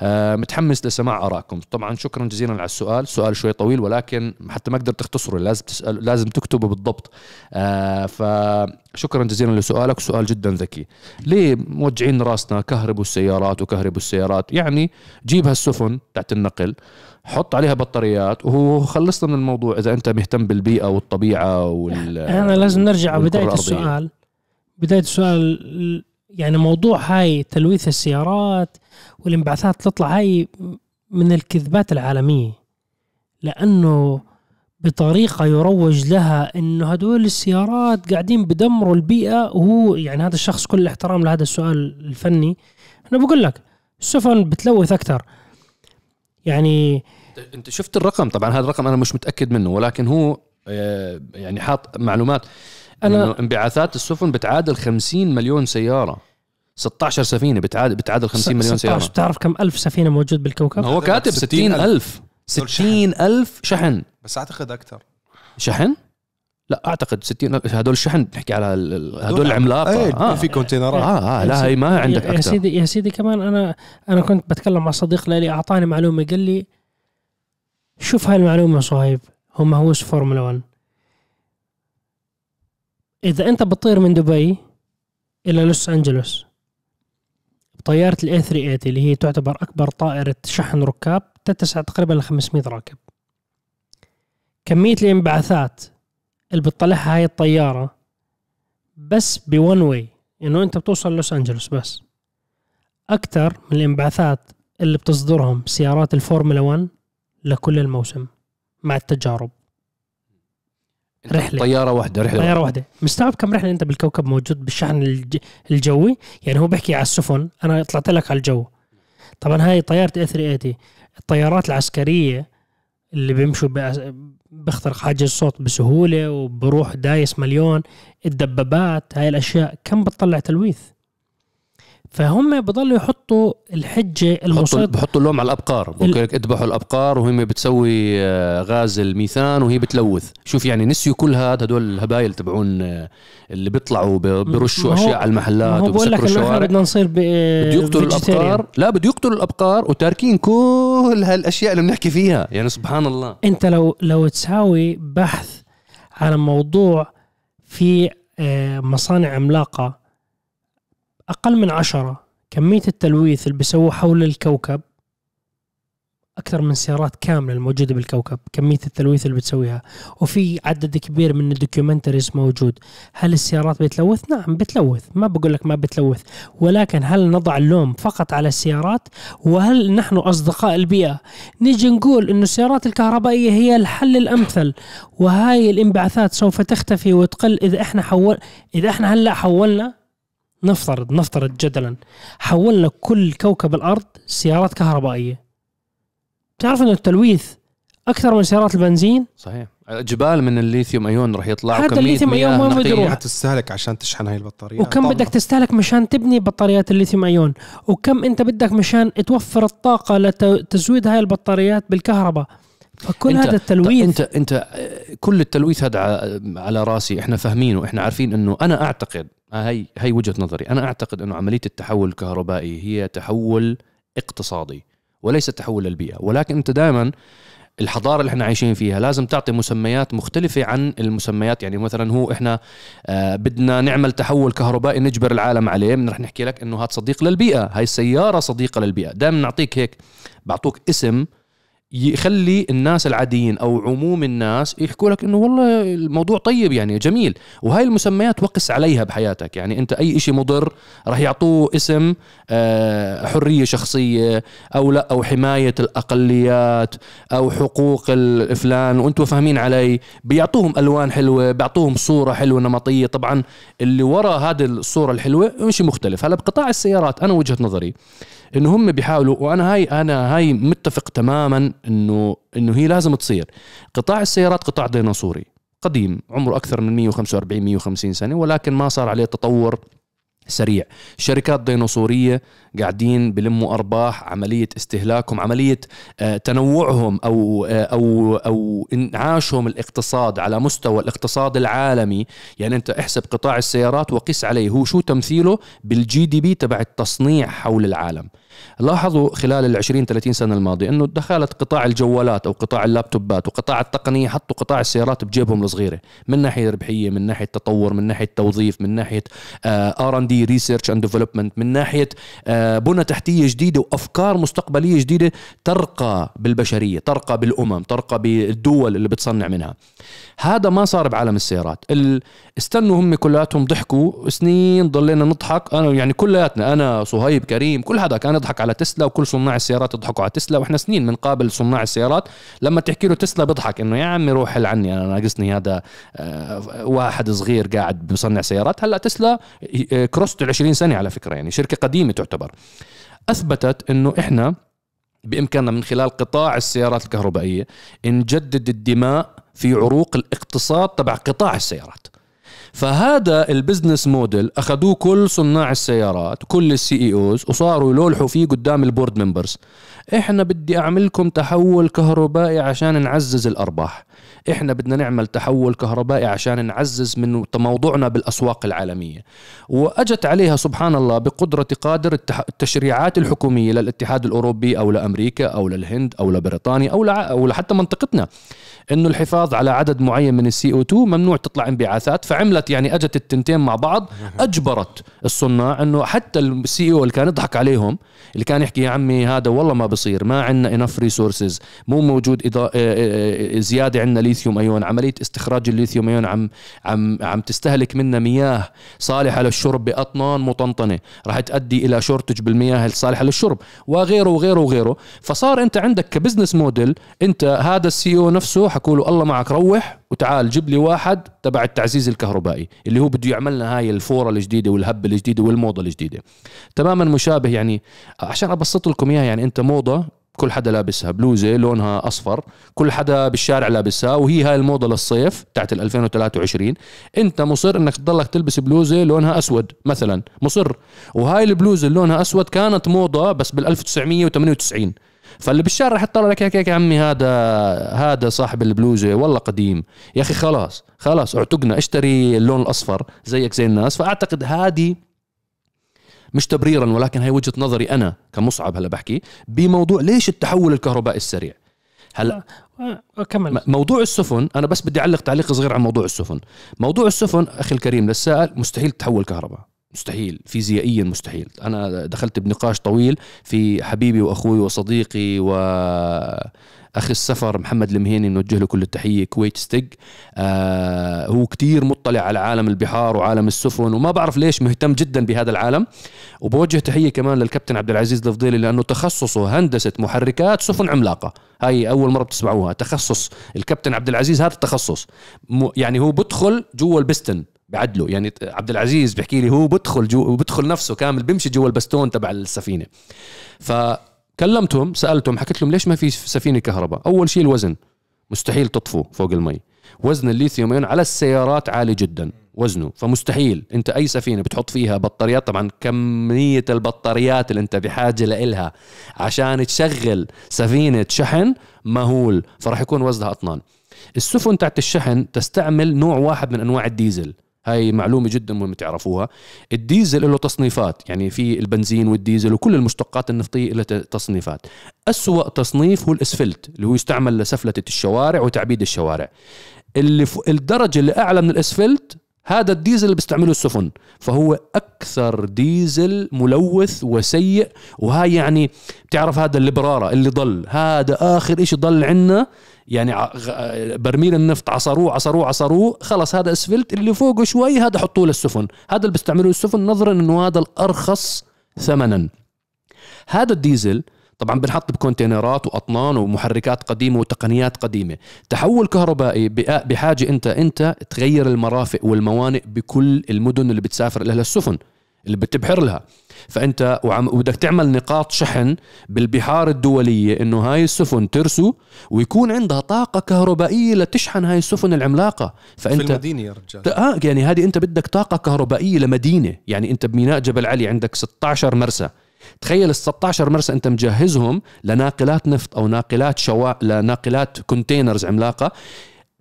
آه، متحمس لسماع آرائكم. طبعا شكرا جزيلا على السؤال. سؤال شوي طويل ولكن حتى ما قدرت تختصره لازم تسأل لازم تكتبه بالضبط. آه، فشكرا جزيلا لسؤالك سؤال جدا ذكي. ليه موجعين راسنا كهربوا السيارات وكهربوا السيارات يعني جيب هالسفن تحت النقل حط عليها بطاريات وخلصنا من الموضوع إذا أنت مهتم بالبيئة والطبيعة وال أنا لازم نرجع والكرة بداية. السؤال. بداية السؤال يعني موضوع هاي تلويث السيارات والانبعاثات تطلع هاي من الكذبات العالمية. لأنه بطريقة يروج لها إنه هدول السيارات قاعدين بدمروا البيئة وهو يعني هذا الشخص كل الاحترام لهذا السؤال الفني. أنا بقول لك السفن بتلوث أكثر. يعني انت شفت الرقم؟ طبعا هذا الرقم أنا مش متأكد منه ولكن هو آه، يعني حاط معلومات. أنا- إنه انبعاثات السفن بتعادل 50 مليون سيارة. 16 سفينة بتعادل بتعادل 50 مليون 16 سياره بتعرف كم ألف سفينة موجود بالكوكب؟ هو كاتب 60 60 ألف. 60 ألف شحن. بس أعتقد أكثر. شحن؟ لا أعتقد 60 ألف. هدول الشحن بنحكي على هدول العملاقة. إيه آه. في كونتينرات آه آه لا هي ما عندك يا- يا أكثر. سيدي يا سيدي كمان أنا أنا كنت بتكلم مع صديق لي أعطاني معلومة قال لي شوف هاي المعلومة صهيب هو مهووس فورمولا 1 إذا أنت بتطير من دبي إلى لوس أنجلوس بطيارة ال A 380 اللي هي تعتبر أكبر طائرة شحن ركاب تتسع تقريبا ل 500 راكب. كمية الانبعاثات اللي بتطلعها هاي الطيارة بس ب one way انه انت بتوصل لوس أنجلوس بس. أكثر من الانبعاثات اللي بتصدرهم سيارات الفورمولا 1 لكل الموسم مع التجارب. رحلة. طيارة واحدة رحلة طيارة واحدة. مستوعب كم رحلة أنت بالكوكب موجود بالشحن الج- الجوي؟ يعني هو بيحكي على السفن أنا طلعت لك على الجو. طبعا هاي طيارة A 380 الطيارات العسكرية اللي بيمشوا بيخترق حاجز الصوت بسهولة وبروح دايس مليون الدبابات هاي الأشياء كم بتطلع تلويث؟ فهم بضلوا يحطوا الحجة المصيد بحطوا اللوم على الأبقار. بقول لك اذبحوا الأبقار وهي بتسوي آه، غاز الميثان وهي بتلوث. شوف يعني نسيوا كل هذا هدول الهبايل تبعون آه، اللي بيطلعوا بيرشوا أشياء على المحلات وبسكروا الشوارع. بدنا نصير ب بده يقتلوا. الأبقار؟ لا بده يقتلوا الأبقار وتاركين كل هالأشياء اللي بنحكي فيها. يعني سبحان الله. أنت لو لو تساوي بحث على موضوع في آه، مصانع عملاقة أقل من عشرة كمية التلويث اللي بيسووه حول الكوكب أكثر من سيارات كاملة الموجودة بالكوكب كمية التلويث اللي بتسويها. وفي عدد كبير من الدوكيومنتريز موجود. هل السيارات بتلوث؟ نعم بتلوث. ما بقول لك ما بتلوث. ولكن هل نضع اللوم فقط على السيارات؟ وهل نحن أصدقاء البيئة؟ نيجي نقول إنه السيارات الكهربائية هي الحل الأمثل. وهاي الانبعاثات سوف تختفي وتقل إذا إحنا حول إذا إحنا هلأ حولنا نفترض نفترض جدلا. حولنا كل كوكب الأرض سيارات كهربائية. تعرف انه التلويث أكثر من سيارات البنزين؟ صحيح. جبال من الليثيوم أيون رح يطلع هذا وكمية الليثيوم أيون مياه وين بده؟ حتستهلك عشان تشحن هاي البطاريه وكم طبعاً. بدك تستهلك مشان تبني بطاريات الليثيوم أيون؟ وكم أنت بدك مشان توفر الطاقة لتزويد هاي البطاريات بالكهرباء؟ فكل أنت- هذا التلويث انت انت كل التلويث هذا على راسي. إحنا فاهمينه. إحنا عارفين إنه أنا أعتقد هي هي وجهة نظري. أنا أعتقد أنه عملية التحول الكهربائي هي تحول اقتصادي وليس تحول للبيئة. ولكن أنت دائما الحضارة اللي إحنا عايشين فيها لازم تعطي مسميات مختلفة عن المسميات. يعني مثلا هو إحنا آه بدنا نعمل تحول كهربائي نجبر العالم عليه. رح نحكي لك إنه هذا صديق للبيئة. هاي السيارة صديقة للبيئة. دائما نعطيك هيك بعطوك اسم يخلي الناس العاديين أو عموم الناس يحكوا لك إنه والله الموضوع طيب يعني جميل. وهاي المسميات وقس عليها بحياتك. يعني أنت أي شيء مضر راح يعطوه اسم آه، حرية شخصية أو لا أو حماية الأقليات أو حقوق الفلان وأنتم فاهمين علي. بيعطوهم ألوان حلوة بيعطوهم صورة حلوة نمطية. طبعا اللي وراء هذه الصورة الحلوة شيء مختلف. هلا بقطاع السيارات أنا وجهة نظري انه هم بيحاولوا وأنا هاي أنا هاي متفق تماما إنه إنه هي لازم تصير. قطاع السيارات قطاع ديناصوري قديم عمره أكثر من 145 150 سنة ولكن ما صار عليه تطور سريع. شركات ديناصورية قاعدين بلموا أرباح عملية استهلاكهم عملية آه، تنوعهم أو آه، أو أو إنعاشهم الاقتصاد على مستوى الاقتصاد العالمي. يعني أنت احسب قطاع السيارات وقس عليه. هو شو تمثيله؟ بال GDP تبع التصنيع حول العالم. لاحظوا خلال ال 20 30 سنة الماضية إنه دخلت قطاع الجوالات أو قطاع اللابتوبات وقطاع التقنية حطوا قطاع السيارات بجيبهم الصغيرة. من ناحية ربحية من ناحية تطور من ناحية توظيف من ناحية R&D research and development من ناحية آه بنى تحتية جديدة وأفكار مستقبلية جديدة ترقى بالبشرية ترقى بالأمم ترقى بالدول اللي بتصنع منها. هذا ما صار بعالم السيارات. ال... استنوا هم كلاتهم ضحكوا سنين ضلينا نضحك. أنا يعني كلياتنا أنا صهيب كريم كل هذا كان يضحك على تسلا وكل صناع السيارات يضحكوا على تسلا. وإحنا سنين بنقابل صناع السيارات. لما تحكي له تسلا بيضحك إنه يا عمي روح حل عني أنا ناقصني هذا آه، واحد صغير قاعد بصنع سيارات. هلأ تسلا آه، كروست ال 20 سنة على فكرة يعني شركة قديمة تعتبر. أثبتت إنه إحنا بإمكاننا من خلال قطاع السيارات الكهربائية نجدد الدماء في عروق الاقتصاد تبع قطاع السيارات. فهذا ال business model أخذوه كل صناع السيارات كل ال CEOs وصاروا يلولحوا فيه قدام ال board members. إحنا بدي أعملكم تحول كهربائي عشان نعزز الأرباح. إحنا بدنا نعمل تحول كهربائي عشان نعزز من موضوعنا بالأسواق العالمية. وأجت عليها سبحان الله بقدرة قادر التشريعات الحكومية للاتحاد الأوروبي أو لامريكا أو للهند أو لبريطانيا أو أو لحتى منطقتنا. إنه الحفاظ على عدد معين من ال CO 2 ممنوع تطلع انبعاثات فعملت يعني أجت التنتين مع بعض أجبرت الصناع إنه حتى ال CEO اللي كان يضحك عليهم اللي كان يحكي يا عمي هذا والله ما بصير. ما عندنا enough resources مو موجود إضاء زيادة عندنا lithium ion عملية استخراج ال lithium ion عم عم عم تستهلك منا مياه صالحة للشرب بأطنان مطنطنة. راح تؤدي إلى shortage بالمياه الصالحة للشرب. وغيره وغيره وغيره. فصار أنت عندك ك business model أنت هذا السي أو نفسه حكوا له الله معك روح وتعال جيب لي واحد تبع التعزيز الكهربائي اللي هو بده يعمل لنا هاي الفورة الجديدة والهبه الجديدة والموضة الجديدة. تماما مشابه يعني عشان أبسط لكم إياها يعني أنت موضة كل حدا لابسها بلوزة لونها أصفر كل حدا بالشارع لابسها وهي هاي الموضة للصيف تاعت 2023 أنت مصر إنك تضلك تلبس بلوزة لونها أسود مثلا مصر. وهاي البلوزة اللي لونها أسود كانت موضة بس بال 1998 فاللي بالشارع راح يطلع لك هيك يا عمي هذا هذا صاحب البلوزة. والله قديم. يا أخي خلاص خلاص اعتقنا اشتري اللون الأصفر زيك زي الناس. فأعتقد هذه مش تبريرا ولكن هي وجهة نظري أنا كمصعب هلا بحكي بموضوع ليش التحول الكهربائي السريع. هلا كمل موضوع السفن أنا بس بدي أعلق تعليق صغير عن موضوع السفن. موضوع السفن أخي الكريم للسائل مستحيل تحول كهرباء. مستحيل فيزيائيا مستحيل. أنا دخلت بنقاش طويل في حبيبي وأخوي وصديقي و أخي السفر محمد المهيني نوجه له كل التحية كويت ستيج. آه هو كتير مطلع على عالم البحار وعالم السفن وما بعرف ليش مهتم جدا بهذا العالم. وبوجه تحية كمان للكابتن عبد العزيز الفضيلي لأنه تخصصه هندسة محركات سفن عملاقة. هاي أول مرة بتسمعوها تخصص الكابتن عبد العزيز هذا التخصص. يعني هو بدخل جوا البستن بعدله. يعني عبد العزيز بيحكي لي هو بدخل جو بدخل نفسه كامل بيمشي جوا البستون تبع السفينة. فكلمتهم سألتهم حكيت لهم ليش ما في سفينة كهرباء؟ أول شيء الوزن. مستحيل تطفو فوق المي. وزن الليثيوم ايون على السيارات عالي جدا وزنه. فمستحيل. أنت أي سفينة بتحط فيها بطاريات طبعا كمية البطاريات اللي أنت بحاجة لإلها عشان تشغل سفينة شحن مهول. فراح يكون وزنها أطنان. السفن تاعت الشحن تستعمل نوع واحد من أنواع الديزل. هاي معلومة جدا مهمة تعرفوها. الديزل له تصنيفات يعني في البنزين والديزل وكل المشتقات النفطية لها تصنيفات. أسوأ تصنيف هو الأسفلت اللي هو يستعمل لسفلتة الشوارع وتعبيد الشوارع. اللي ف... الدرجة اللي أعلى من الأسفلت هذا الديزل اللي بيستعمله السفن. فهو أكثر ديزل ملوث وسيء وهاي يعني بتعرف هذا البرارة اللي ضل. هذا آخر إشي ضل عنا يعني برميل النفط عصروه عصروه عصروه خلص هذا اسفلت. اللي فوقه شوي هذا حطوه للسفن. هذا اللي بيستعملوه السفن نظرا إنه هذا الأرخص ثمنا. هذا الديزل طبعا بنحط بكونتينرات وأطنان ومحركات قديمة وتقنيات قديمة. تحول كهربائي بحاجة انت أنت تغير المرافق والموانئ بكل المدن اللي بتسافر لها السفن اللي بتبحر لها. فأنت وعم وبدك تعمل نقاط شحن بالبحار الدولية إنه هاي السفن ترسو ويكون عندها طاقة كهربائية لتشحن هاي السفن العملاقة. في فأنت المدينة يا رجال. آه يعني هذه أنت بدك طاقة كهربائية لمدينة. يعني أنت بميناء جبل علي عندك 16 مرسى. تخيل ال 16 مرسى أنت مجهزهم لناقلات نفط أو ناقلات شوا لناقلات containers عملاقة.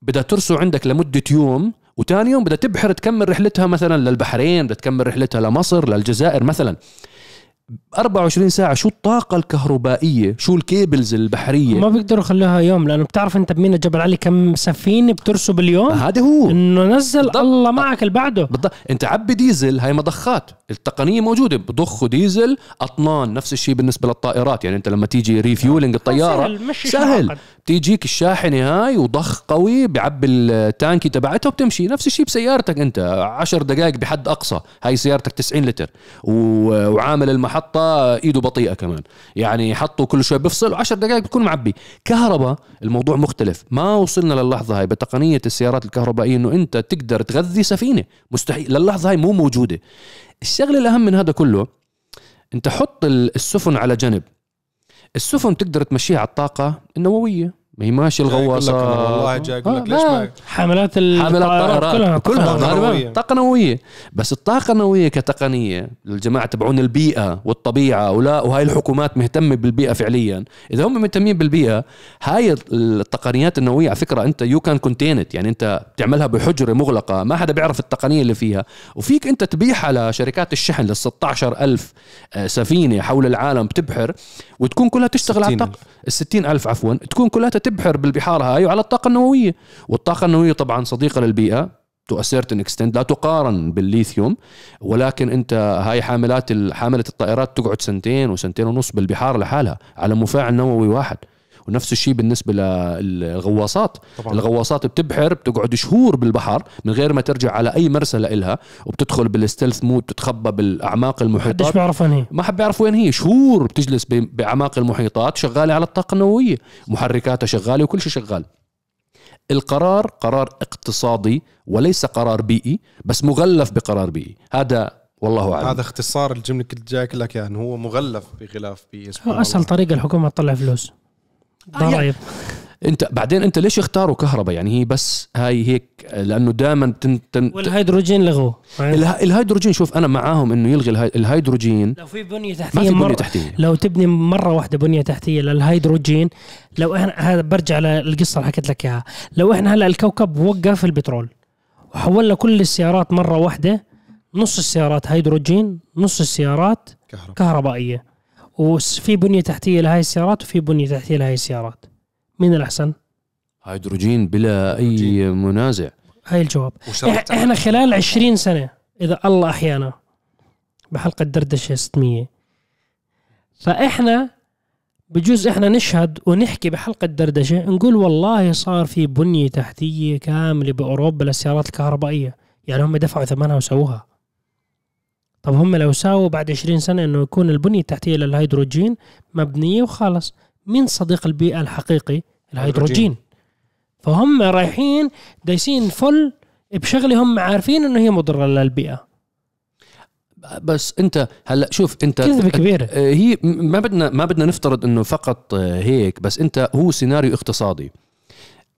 بدها ترسو عندك لمدة يوم وتاني يوم بدها تبحر تكمل رحلتها مثلا للبحرين بدها تكمل رحلتها لمصر للجزائر مثلا. 24 ساعة شو الطاقة الكهربائية؟ شو ال cables البحرية؟ ما بيقدروا يخلوها يوم لأنه بتعرف أنت بمينا جبل علي كم سفينة بترسوا باليوم هذا هو. إنه نزل بالضبط. الله معك اللي بعده. بالضبط. أنت عبي ديزل هاي مضخات. التقنية موجودة. بضخوا ديزل أطنان نفس الشيء بالنسبة للطائرات. يعني أنت لما تيجي refueling الطيارة سهل. سهل معقد. تيجيك الشاحنه هاي وضخ قوي بعبي التانكي تبعتها وبتمشي. نفس الشيء بسيارتك انت عشر دقائق بحد أقصى. هاي سيارتك 90 لتر. وعامل المحطة إيده بطيئة كمان. يعني حطه كل شوي بفصل وعشر دقائق بتكون معبي. كهرباء الموضوع مختلف. ما وصلنا للحظة هاي بتقنية السيارات الكهربائية إنه أنت تقدر تغذي سفينة. مستحيل. للحظة هاي مو موجودة. الشغله الأهم من هذا كله أنت حط ال- السفن على جنب. السفن تقدر تمشيها على الطاقة النووية. ما هي ماشي جاي أقول لك أنا الغواصات والله جاي أقول آه، لك ليش لا. ما حاملات حامل الطائرات كلها كلها طاقة هذا نووية. طاقة نووية. بس الطاقة النووية كتقنية الجماعة تبعون البيئة والطبيعة ولا وهاي الحكومات مهتمة بالبيئة فعليا. إذا هم مهتمين بالبيئة هاي التقنيات النووية على فكرة أنت you can contain it يعني أنت بتعملها بحجرة مغلقة ما حدا بيعرف التقنية اللي فيها. وفيك أنت تبيعها لشركات الشحن لل 16 ألف آه، سفينة حول العالم بتبحر. وتكون كلها تشتغل على 60,000. الطاقة. ال 60 ألف عفوا. تكون كلها تبحر بالبحار هاي وعلى الطاقة النووية. والطاقة النووية طبعا صديقة للبيئة. to certain extent لا تقارن بالليثيوم. ولكن أنت هاي حاملات حاملة الطائرات تقعد سنتين وسنتين ونص بالبحار لحالها. على مفاعل نووي واحد. ونفس الشيء بالنسبة للغواصات. طبعا. الغواصات بتبحر بتقعد شهور بالبحر من غير ما ترجع على أي مرسى لإلها وبتدخل بال stealth mode تتخبى بالأعماق حدش المحيطات بيعرف انهي ما حد بيعرف وين هي. شهور بتجلس بأعماق المحيطات شغالة على الطاقة النووية. محركاتها شغالة وكل شيء شغال. القرار قرار اقتصادي وليس قرار بيئي بس مغلف بقرار بيئي. هذا والله أعلم. هذا اختصار الجملة كنت جاي أقول لك يعني هو مغلف بغلاف بي هو اسهل طريقه الحكومة تطلع فلوس. ضرائب انت بعدين انت ليش اختاروا كهرباء؟ يعني هي بس هاي هيك لأنه دائما تن تن والهيدروجين لغوه. اله- الهيدروجين شوف أنا معاهم إنه يلغي الهي- الهيدروجين. لو في بنية ما تحتيه في بنية تحتية. لو تبني مرة واحدة بنية تحتية للهيدروجين لو إحنا هذا برجع للقصة اللي حكيت لك إياها. لو إحنا هلأ الكوكب وقف البترول وحولنا كل السيارات مرة واحدة نص السيارات هيدروجين نص السيارات كهرباء. كهربائية. وفي بنية تحتية لهي السيارات وفي بنية تحتية لهي السيارات. مين الأحسن؟ هيدروجين بلا أي. منازع. هاي الجواب. إحنا خلال 20 سنة إذا الله أحيانا بحلقة دردشة 600 فإحنا بجوز إحنا نشهد ونحكي بحلقة دردشة نقول والله صار في بنية تحتية كاملة بأوروبا للسيارات الكهربائية. يعني هم دفعوا ثمنها وسووها. طب هم لو ساووا بعد 20 سنة إنه يكون البنية التحتية للهيدروجين مبنية وخلص مين صديق البيئة الحقيقي؟ الهيدروجين. فهم رايحين دايسين full بشغلة هم عارفين إنه هي مضرة للبيئة. بس أنت هلأ شوف أنت كذبة كبيرة. هي ما بدنا ما بدنا نفترض إنه فقط هيك بس أنت هو سيناريو اقتصادي.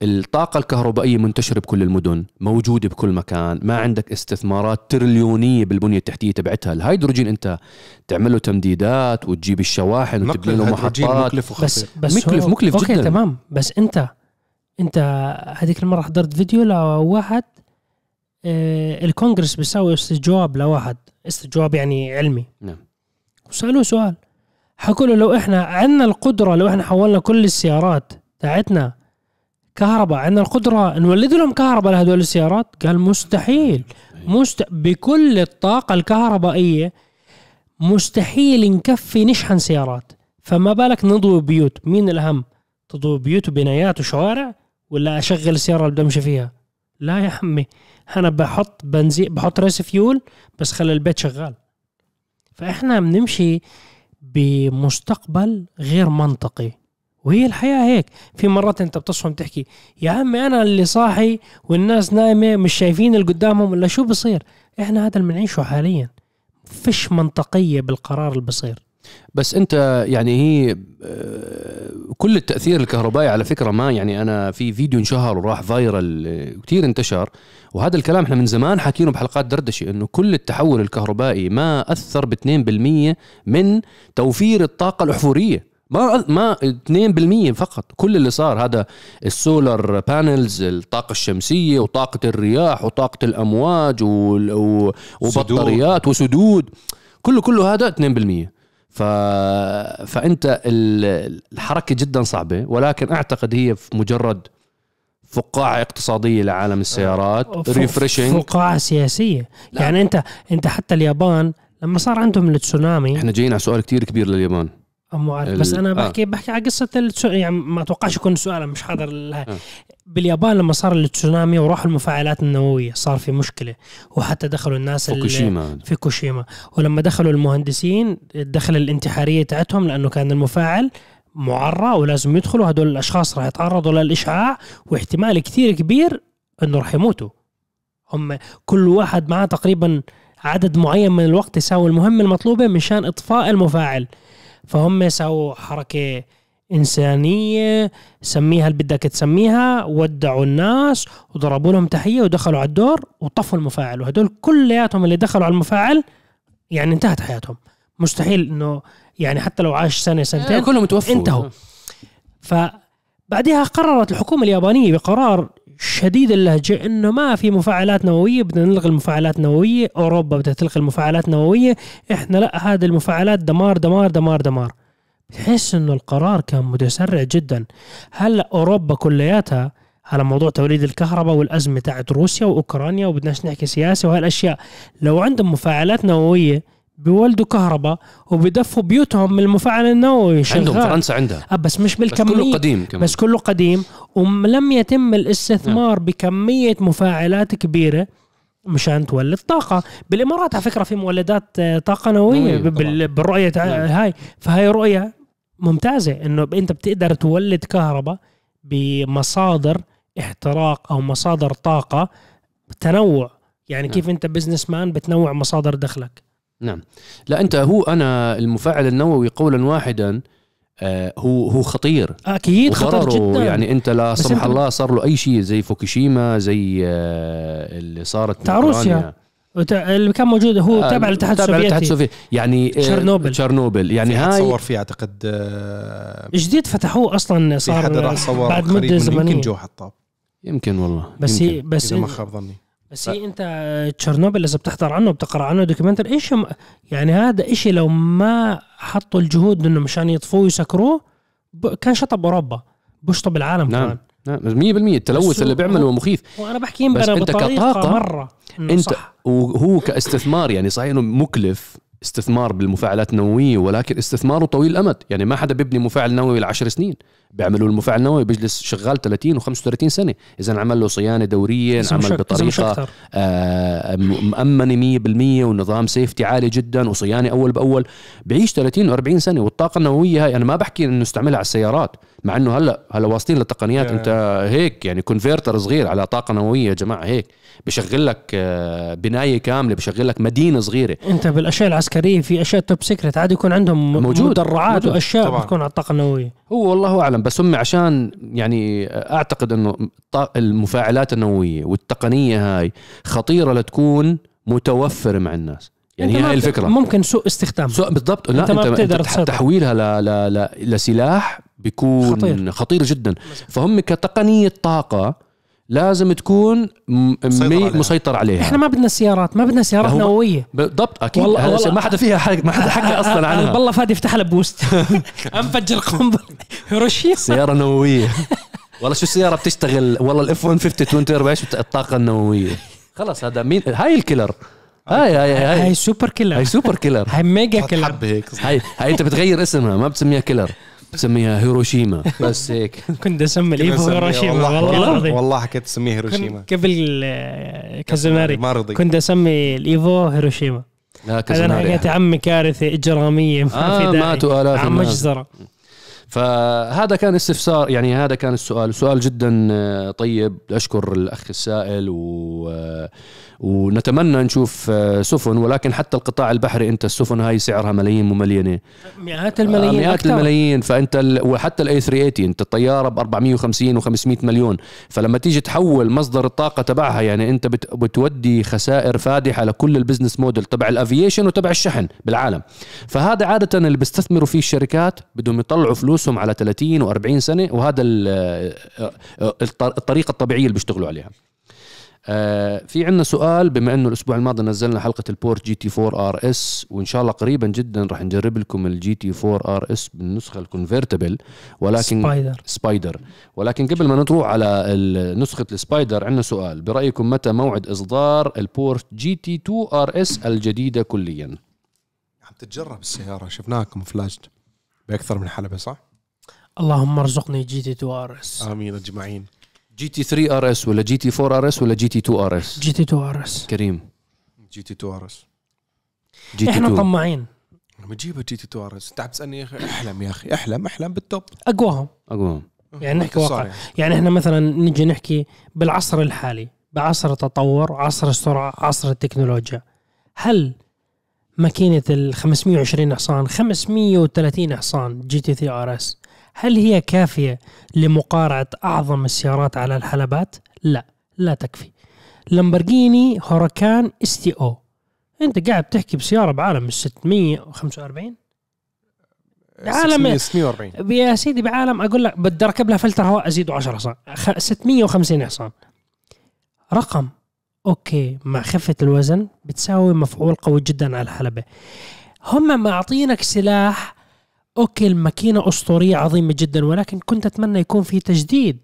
الطاقة الكهربائية منتشرة بكل المدن موجودة بكل مكان ما عندك استثمارات تريليونية بالبنية التحتية تبعتها. الهيدروجين انت تعمل له تمديدات وتجيب الشواحن وتبني له محطات. مكلف بس وخطير. بس مكلف- هو- مكلف أوكي جداً. تمام. بس انت انت هذيك المرة حضرت فيديو لواحد آه الكونغرس بيساوي استجواب لواحد. استجواب يعني علمي. نعم. وسألوه سؤال. حكوا له لو إحنا عندنا القدرة لو إحنا حولنا كل السيارات تاعتنا كهرباء. عندنا القدرة نولد لهم كهرباء لهدول السيارات؟ قال مستحيل. مست... بكل الطاقة الكهربائية مستحيل نكفي نشحن سيارات. فما بالك نضوي بيوت. مين الأهم؟ تضوي بيوت وبنايات وشوارع ولا أشغل السيارة اللي بدي امشي فيها؟ لا يا عمي. أنا بحط بنزين بحط ريس فيول بس خلي البيت شغال. فإحنا بنمشي بمستقبل غير منطقي. وهي الحياة هيك. في مرات أنت بتصحى بتحكي يا عمي أنا اللي صاحي والناس نايمة مش شايفين اللي قدامهم ولا شو بصير؟ إحنا هذا اللي بنعيشه حاليا. فيش منطقية بالقرار اللي بصير. بس أنت يعني هي آه، كل التأثير الكهربائي على فكرة ما يعني أنا في فيديو انشهر وراح viral كثير انتشر. وهذا الكلام إحنا من زمان حاكينه بحلقات دردشة إنه كل التحول الكهربائي ما أثر ب 2% من توفير الطاقة الأحفورية. ما ما 2% فقط. كل اللي صار هذا ال solar panels الطاقة الشمسية وطاقة الرياح وطاقة الأمواج وبطاريات وسدود. كله كله هذا 2% ف... فأنت ال- الحركة جدا صعبة ولكن أعتقد هي في مجرد فقاعة اقتصادية لعالم السيارات refreshing فقاعة سياسية. لا. يعني انت أنت حتى اليابان لما صار عندهم التسونامي إحنا جايين على سؤال كتير كبير لليابان. مو عارف بس أنا آه. بحكي بحكي على قصة التسو... يعني ما أتوقعش يكون سؤال مش حاضر الهاي. آه. باليابان لما صار التسونامي وراحوا المفاعلات النووية صار في مشكلة. وحتى دخلوا الناس فوكوشيما. في كوشيما ولما دخلوا المهندسين الدخل الانتحارية تاعتهم لأنه كان المفاعل معرى ولازم يدخلوا. هدول الأشخاص راح يتعرضوا للإشعاع واحتمال كثير كبير إنه راح يموتوا. هم كل واحد معاه تقريبا عدد معين من الوقت يساوي المهمة المطلوبة مشان إطفاء المفاعل. فهم سووا حركة إنسانية سميها اللي بدك تسميها ودعوا الناس وضربوا لهم تحية ودخلوا على الدور وطفوا المفاعل. وهدول كلياتهم اللي دخلوا على المفاعل يعني انتهت حياتهم. مستحيل إنه يعني حتى لو عاش سنة سنتين كلهم توفوا. انتهوا. فبعدها قررت الحكومة اليابانية بقرار شديد اللهجة إنه ما في مفاعلات نووية بدنا نلغي المفاعلات النوويه أوروبا بدها تلغي المفاعلات النوويه إحنا لا هذه المفاعلات دمار دمار دمار دمار. بتحس إنه القرار كان متسرع جدا. هلأ أوروبا كلياتها على موضوع توليد الكهرباء والأزمة تاعت روسيا وأوكرانيا وبدناش نحكي سياسة وهالأشياء. لو عندهم مفاعلات نووية بيولدوا كهرباء وبيدفوا بيوتهم من المفاعل النووي شغال. عندهم فرنسا عندها. آه بس مش بس كله بالكمية قديم كمان. بس كله قديم ولم يتم الاستثمار بكمية مفاعلات كبيرة مشان تولد طاقة. بالإمارات على فكرة في مولدات آه، طاقة نووية نووية بال- بالرؤية نعم. هاي. فهاي رؤية ممتازة إنه أنت بتقدر تولد كهرباء بمصادر احتراق أو مصادر طاقة تنوع. يعني نعم. كيف أنت businessman بتنوع مصادر دخلك. نعم. لا أنت هو أنا المفاعل النووي قولا واحدا آه هو هو خطير. أكيد خطر جدا. يعني أنت لا سمح انت- الله صار له أي شيء زي فوكوشيما زي آه اللي صارت تاع روسيا. اللي كان موجود هو آه، تابع للاتحاد تابع للاتحاد السوفيتي. السوفيتي يعني تشيرنوبل. تشيرنوبل. يعني في هاي صور فيه أعتقد آه، جديد فتحوه أصلا في صار حد راح صور بعد من زمنية يمكن جو حطاب. يمكن والله بس يمكن. هي بس إذا ما خاب ظني. بس هي أنت تشيرنوبل إذا بتحضر عنه بتقرا عنه documentary إيش م- يعني هذا إشي لو ما حطوا الجهود إنه مشان يطفوه ويسكروه ب- كان شطب أوروبا بشطب العالم نعم. كمان. نعم. 100% التلوث بس اللي بيعمله مخيف. وأنا بحكي أنت بطريقة كطاقة، مرة أنت صح. وهو كاستثمار يعني صحيح إنه مكلف استثمار بالمفاعلات النووية ولكن استثماره طويل الأمد. يعني ما حدا بيبني مفاعل نووي لعشر سنين. بيعملوا المفاعل النووي بيجلس شغال 30 و35 سنة. إذا انعمل له صيانة دورية إذا انعمل أك- إذا مش بطريقة أكتر. آه، مأمنة 100% ونظام سيفتي عالي جدا وصيانة أول بأول. بعيش 30 و40 سنة والطاقة النووية هاي أنا ما بحكي إنه نستعملها على السيارات مع إنه هلأ هلأ واصلين للتقنيات. يا. أنت هيك يعني converter صغير على طاقة نووية يا جماعة هيك. بشغل لك آه، بناية كاملة بشغل لك مدينة صغيرة. أنت بالأشياء العسكريه في أشياء top secret عادي يكون عندهم موجود. مدرعات موجود. وأشياء طبعاً. بتكون على الطاقة النووية هو والله أعلم بس هم عشان يعني أعتقد إنه الط- المفاعلات النووية والتقنية هاي خطيرة لتكون متوفرة مع الناس يعني هي هاي الفكرة ممكن سوء استخدام سو بالضبط لا أنت ما انت, أنت. تحويلها ل... ل... ل... لسلاح بيكون خطير. خطير, خطير جدا فهم كتقنية طاقه لازم تكون. مسيطر. عليها. مسيطر عليها. إحنا ما بدنا سيارات ما بدنا سيارات نووية. بالضبط أكيد. والله- والله ما حدا فيها حق ما حدا حكى أصلا عنها. بالله فادي يفتح لها post. انفجر قنبله هيروشيما. سيارة نووية. والله شو السيارة بتشتغل؟ والله الاف 150 twin turbo إيش الطاقة النووية. خلص هذا مين؟ هاي ال killer. هاي هاي هاي. هاي super killer هاي super killer هاي mega killer هاي هاي أنت بتغير اسمها ما بتسميها killer بتسميها هيروشيما. بس هيك. كنت أسمي الايفو هيروشيما والله والله العظيم. والله حكيت تسميه هيروشيما. كنت قبل آه، كازوناري ما رضي كنت أسمي الإيفو هيروشيما. لا هذا أنا كازوناري حكيت عمي كارثه إجرامية ما آه في داعي. ماتوا آلاف عم مجزره فهذا كان استفسار يعني هذا كان السؤال. سؤال جدا آه، طيب. بدي أشكر الأخ السائل و آه، ونتمنى نشوف آه، سفن ولكن حتى القطاع البحري أنت السفن هاي سعرها ملايين مملينه مئات الملايين مئات أكثر. الملايين. فأنت ال... وحتى ال A 380 أنت الطيارة ب 450 و500 مليون. فلما تيجي تحول مصدر الطاقة تبعها يعني أنت بت... بتودي خسائر فادحة لكل ال business model تبع ال aviation وتبع الشحن بالعالم. فهذا عادة اللي بيستثمروا فيه الشركات بدهم يطلعوا فلوسهم على 30 و40 سنة وهذا ال... الط- الطريقة الطبيعية اللي بيشتغلوا عليها. آه، في عندنا سؤال بما إنه الأسبوع الماضي نزلنا حلقة البورش GT 4 RS وإن شاء الله قريبا جدا راح نجرب لكم ال GT 4 RS بالنسخة ال convertible ولكن Spyder Spyder ولكن قبل ما نروح على نسخة ال Spyder عندنا سؤال. برأيكم متى موعد إصدار البورش GT 2 RS الجديدة كليا؟ عم تتجرب السيارة شفناها camouflaged بأكثر من حلبة صح؟ اللهم ارزقني GT 2 RS. آمين أجمعين. GT 3 آر إس ولا جي تي 4 آر إس ولا جي تي 2 آر إس؟ جي تي 2 آر إس. كريم. جي تي 2 آر إس. جي تي إحنا 2 طماعين. لما تجيبها GT 2 RS انت عم تسألني يا أخي. أحلم يا أخي أحلم أحلم بال top. أقواهم. اقوم يعني نحكي واقع. يعني. يعني إحنا مثلا نجي نحكي بالعصر الحالي بعصر التطور عصر السرعة عصر التكنولوجيا. هل ماكينة ال 520 حصان 530 حصان GT 3 RS هل هي كافية لمقارعة أعظم السيارات على الحلبات؟ لا لا تكفي. لامبرجيني هوراكان STO. أنت قاعد تحكي بسيارة بعالم ال 645 عالم- 640 يا سيدي بعالم أقول لك بدي أركب لها فلتر هواء ازيده 10 حصان. خ- 650 حصان. رقم. okay مع خفه الوزن بتساوي مفعول قوي جدا على الحلبة. هم معطينك سلاح okay الماكينة أسطورية عظيمة جدا ولكن كنت أتمنى يكون في تجديد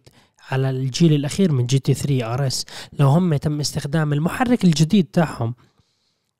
على الجيل الأخير من GT3 RS لو هم تم استخدام المحرك الجديد تاعهم.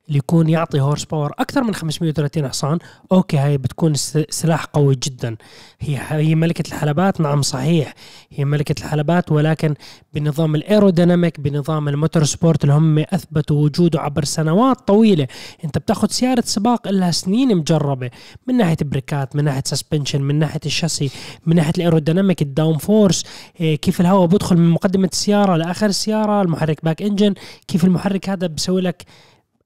اللي يكون يعطي horsepower أكثر من 530 حصان. okay هاي بتكون سلاح قوي جدا. هي هي ملكة الحلبات نعم صحيح. هي ملكة الحلبات ولكن بنظام ال aerodynamic بنظام ال motorsport اللي هم أثبتوا وجوده عبر سنوات طويلة. أنت بتاخذ سيارة سباق لها سنين مجربة. من ناحية brakeات من ناحية suspension من ناحية ال chassis من ناحية ال aerodynamic ال downforce إيه، كيف الهواء بدخل من مقدمة السيارة لآخر السيارة المحرك back engine كيف المحرك هذا بسوي لك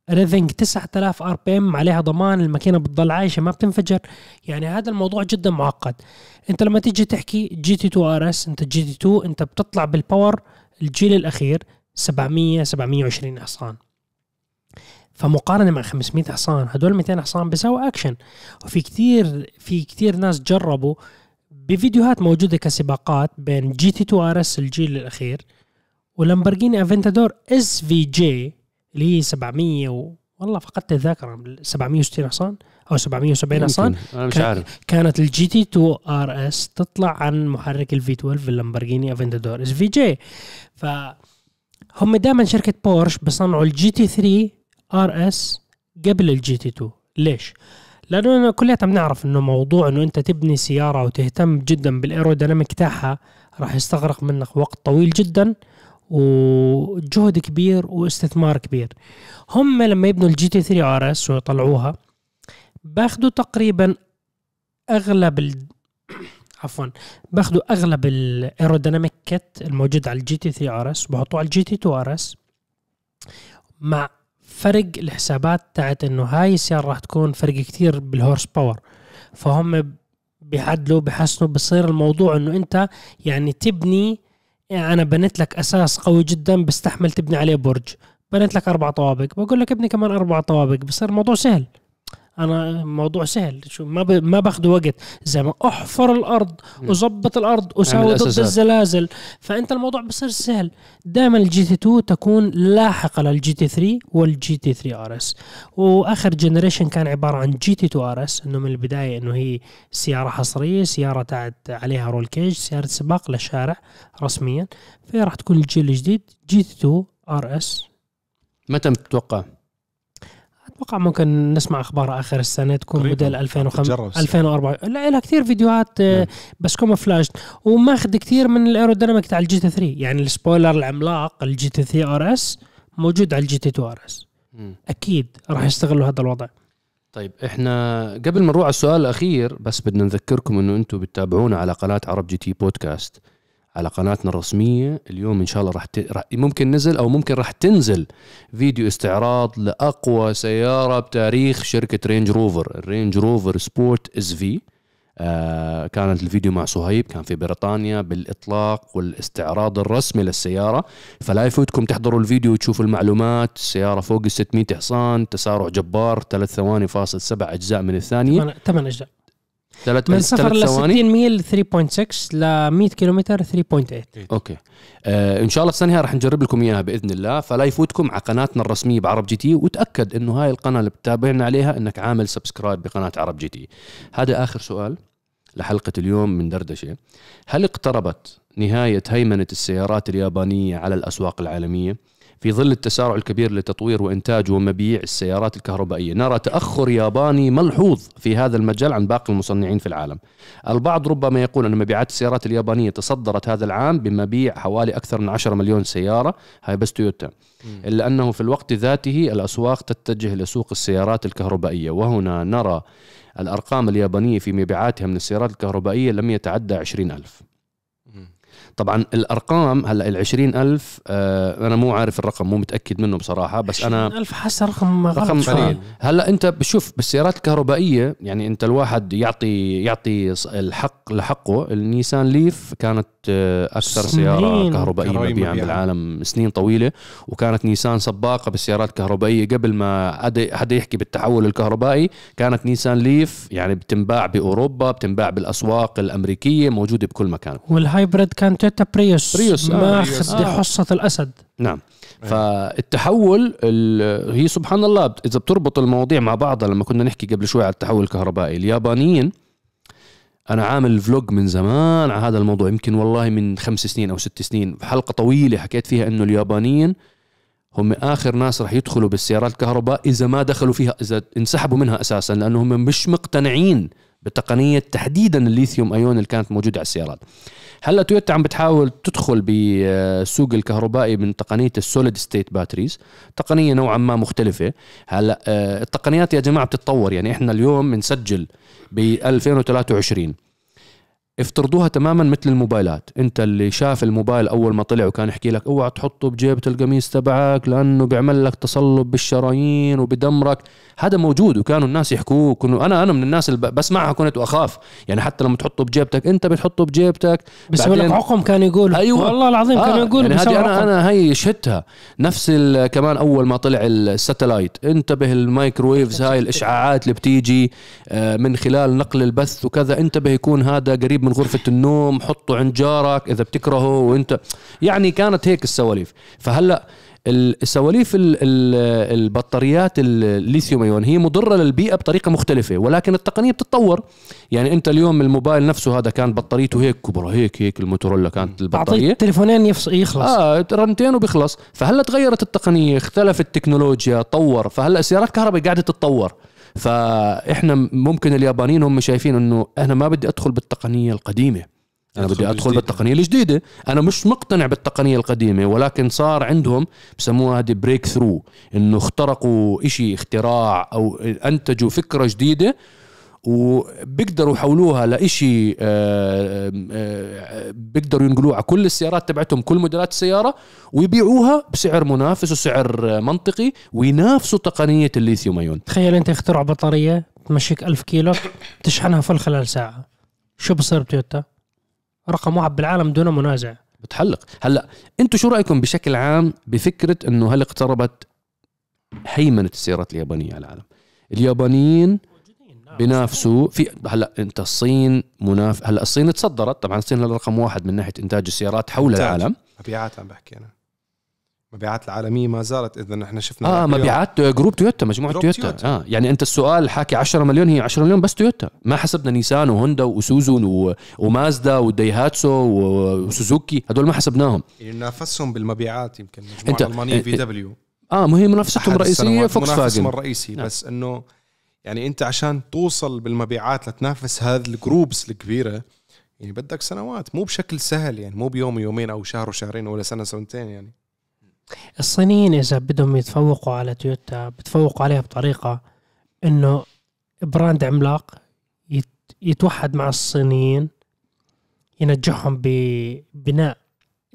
revving 9000 RPM عليها ضمان الماكينة بتضل عايشة ما بتنفجر. يعني هذا الموضوع جدا معقد. أنت لما تيجي تحكي GT2 RS أنت GT2 أنت بتطلع بال power الجيل الأخير 700 720 حصان. فمقارنة مع 500 حصان هدول 200 حصان بيساوي أكشن. وفي كثير في كثير ناس جربوا بفيديوهات موجودة كسباقات بين GT2 RS الجيل الأخير ولامبرجيني أفنتادور SVJ اللي هي 700 و... والله فقدت الذاكرة. 760 حصان أو 770 حصان. أنا مش عارف. كانت ال GT2 RS تطلع عن محرك ال V12 اللامبرجيني افنتادور SVJ ف هم دائما شركة بورش بصنعوا ال GT3 RS قبل ال GT2 ليش؟ لأنه كلياتنا بنعرف إنه موضوع إنه أنت تبني سيارة وتهتم جدا بال aerodynamic تاعها راح يستغرق منك وقت طويل جدا. وجهد كبير واستثمار كبير. هم لما يبنوا ال GT3 RS ويطلعوها باخذوا تقريبا أغلب ال... عفوا باخذوا أغلب ال aerodynamic kit الموجود على ال GT3 RS وبحطوه على ال GT2 RS مع فرق الحسابات تاعت إنه هاي السيارة راح تكون فرق كتير بالهورس باور فهم بيعدلوا بحسنوا بصير الموضوع إنه أنت يعني تبني يعني أنا بنيت لك أساس قوي جدا بستحمل تبني عليه برج. بنيت لك أربع طوابق. بقول لك ابني كمان أربع طوابق. بصير الموضوع سهل. أنا موضوع سهل. شو ما ب... ما باخذ وقت. زي ما أحفر الأرض وظبط الأرض وساوي ضد. الزلازل. فأنت الموضوع بصير سهل. دائما ال GT2 تكون لاحقة لل GT3 وال GT3 RS وآخر generation كان عبارة عن GT2 RS إنه من البداية إنه هي سيارة حصرية سيارة تاعت عليها roll cage سيارة سباق للشارع رسميا. فهي راح تكون الجيل الجديد GT2 RS متى بتتوقع؟ أتوقع ممكن نسمع أخبار آخر السنة تكون قريباً. موديل 2005 تجرب السنة. 2004 لا لها كثير فيديوهات آه، نعم. بس camouflage وماخذ كثير من ال aerodynamic تاع ال GT3 يعني ال spoiler العملاق ال GT3 RS موجود على ال GT2 RS. أكيد راح يستغلوا هذا الوضع. طيب إحنا قبل ما نروح على السؤال الأخير بس بدنا نذكركم إنه أنتم بتتابعونا على قناة عرب جي تي بودكاست. على قناتنا الرسمية. اليوم إن شاء الله راح, ت... راح ممكن نزل أو ممكن راح تنزل فيديو استعراض لأقوى سيارة بتاريخ شركة رينج روفر. الرينج روفر سبورت SV. آه كانت الفيديو مع صهيب كان في بريطانيا بالإطلاق والاستعراض الرسمي للسيارة. فلا يفوتكم تحضروا الفيديو وتشوفوا المعلومات. السياره فوق ال 600 حصان تسارع جبار 3 ثواني فاصل 7 أجزاء من الثانية. 8 أجزاء. 3 من صفر ل 60 ميل 3.6 ل 100 كيلومتر 3.8 okay. آه إن شاء الله السنة رح نجرب لكم إياها بإذن الله فلا يفوتكم على قناتنا الرسمية بعرب جي تي وتأكد إنه هاي القناة اللي بتتابعنا عليها إنك عامل subscribe بقناة عرب جي تي. هذا آخر سؤال لحلقة اليوم من دردشة. هل اقتربت نهاية هيمنة السيارات اليابانية على الأسواق العالمية؟ في ظل التسارع الكبير لتطوير وإنتاج ومبيع السيارات الكهربائية. نرى تأخر ياباني ملحوظ في هذا المجال عن باقي المصنعين في العالم. البعض ربما يقول أن مبيعات السيارات اليابانية تصدرت هذا العام بمبيع حوالي أكثر من 10 مليون سيارة. هاي بس تويوتا. إلا أنه في الوقت ذاته الأسواق تتجه لسوق السيارات الكهربائية. وهنا نرى الأرقام اليابانية في مبيعاتها من السيارات الكهربائية لم يتعدى 20 ألف. طبعا الأرقام هلأ ال 20 ألف آه أنا مو عارف الرقم مو متأكد منه بصراحة بس أنا ألف حاسه رقم رقم. قليل. هلأ أنت بشوف بالسيارات الكهربائية يعني أنت الواحد يعطي يعطي الحق لحقه النيسان ليف كانت أكثر سياره. كهربائية كهربائية مبيعا. بالعالم سنين طويلة وكانت نيسان سباقة بالسيارات الكهربائية قبل ما حدا يحكي بالتحول الكهربائي كانت نيسان ليف يعني بتنباع بأوروبا بتنباع بالأسواق الأمريكية موجودة بكل مكان وال hybrid كان تويوتا بريوس بريوس، آه،. ماخذ آه. حصة الأسد نعم فالتحول ال- هي سبحان الله إذا بتربط المواضيع مع بعضها لما كنا نحكي قبل شوي على التحول الكهربائي اليابانيين أنا عامل vlog من زمان على هذا الموضوع. يمكن والله من خمس سنين أو ست سنين. حلقة طويلة حكيت فيها إنه اليابانيين هم آخر ناس راح يدخلوا بالسيارات الكهرباء إذا ما دخلوا فيها إذا انسحبوا منها أساسا لأنه هم مش مقتنعين بتقنية تحديدا ال lithium-ion اللي كانت موجودة على السيارات. هلا تويوتا عم بتحاول تدخل بالسوق الكهربائي من تقنية ال solid state batteries تقنية نوعا ما مختلفة. هلا آه، التقنيات يا جماعة بتتطور. يعني إحنا اليوم بنسجل ب 2023 افترضوها تماما مثل الموبايلات. انت اللي شاف الموبايل أول ما طلع وكان يحكي لك اوعى تحطه بجيبة القميص تبعك لأنه بيعمل لك تصلب بالشرايين وبدمرك. هذا موجود وكانوا الناس يحكوه كانوا أنا أنا من الناس اللي بسمعها كنت وأخاف. يعني حتى لما تحطه بجيبتك أنت بتحطه بجيبتك بس لك بعدين- عقم كان يقول. أيوة. والله العظيم كانوا يقولوا يعني هذه أنا. أنا هي شهدتها. نفس ال- كمان أول ما طلع ال satellite انتبه ال microwaves هاي الإشعاعات اللي بتيجي آه، من خلال نقل البث وكذا. انتبه يكون هذا قريب من غرفة النوم حطه عند جارك إذا بتكرهه وانت يعني كانت هيك السواليف. فهلأ السواليف ال- ال- البطاريات الليثيوم أيون هي مضرة للبيئة بطريقة مختلفة ولكن التقنية بتتطور. يعني إنت اليوم الموبايل نفسه هذا كان بطاريته هيك كبرى هيك هيك الموتورولا كانت البطارية. تليفونين يخلص. آه رنتين وبيخلص. فهلأ تغيرت التقنية اختلف التكنولوجيا طور. فهلأ السيارات الكهرباء قاعدة تتطور. فإحنا ممكن اليابانيين هم شايفين إنه أنا ما بدي أدخل بالتقنية القديمة أنا بدي أدخل. بالتقنية الجديدة أنا مش مقتنع بالتقنية القديمة ولكن صار عندهم بسموها هذه breakthrough إنه اخترقوا إشي اختراع أو أنتجوا فكرة جديدة وبيقدروا يحولوها لإشي آه، آه، بيقدروا ينقلوها على كل السيارات تبعتهم كل موديلات السيارة ويبيعوها بسعر منافس وسعر آه، منطقي وينافسوا تقنية ال lithium-ion. تخيل أنت اخترع بطارية تمشيك ألف كيلو تشحنها فل خلال ساعة. شو بصير بتويوتا؟ رقم واحد بالعالم دون منازع. بتحلق. هلأ أنتم شو رأيكم بشكل عام بفكرة إنه هل اقتربت هيمنة السيارات اليابانية على العالم؟ اليابانيين بينافسوا في هلا انت الصين مناف هلا الصين تصدرت طبعا الصين هلا رقم واحد من ناحية إنتاج السيارات حول إنتاج. العالم مبيعات عم بحكي أنا مبيعات العالمية ما زالت إذا إحنا شفنا آه. مبيعات group تويوتا مجموعة group تويوتا. تويوتا. آه يعني أنت السؤال حاكي 10 مليون هي 10 مليون بس تويوتا ما حسبنا نيسان وهوندا وايسوزو و- ومازدا ودايهاتسو وسوزوكي هدول ما حسبناهم يعني نافسهم بالمبيعات يمكن مجموعة ألمانية أنت- في دبليو آه ما هي منافستهم الرئيسية فوكس منافسهم فاجن الرئيسي نعم. بس إنه يعني انت عشان توصل بالمبيعات لتنافس هذه ال groups الكبيرة يعني بدك سنوات مو بشكل سهل يعني مو بيوم يومين أو شهر وشهرين ولا سنة سنتين يعني. الصينيين إذا بدهم يتفوقوا على تويوتا بتفوقوا عليها بطريقة إنه براند عملاق يت- يتوحد مع الصينيين ينجحهم ببناء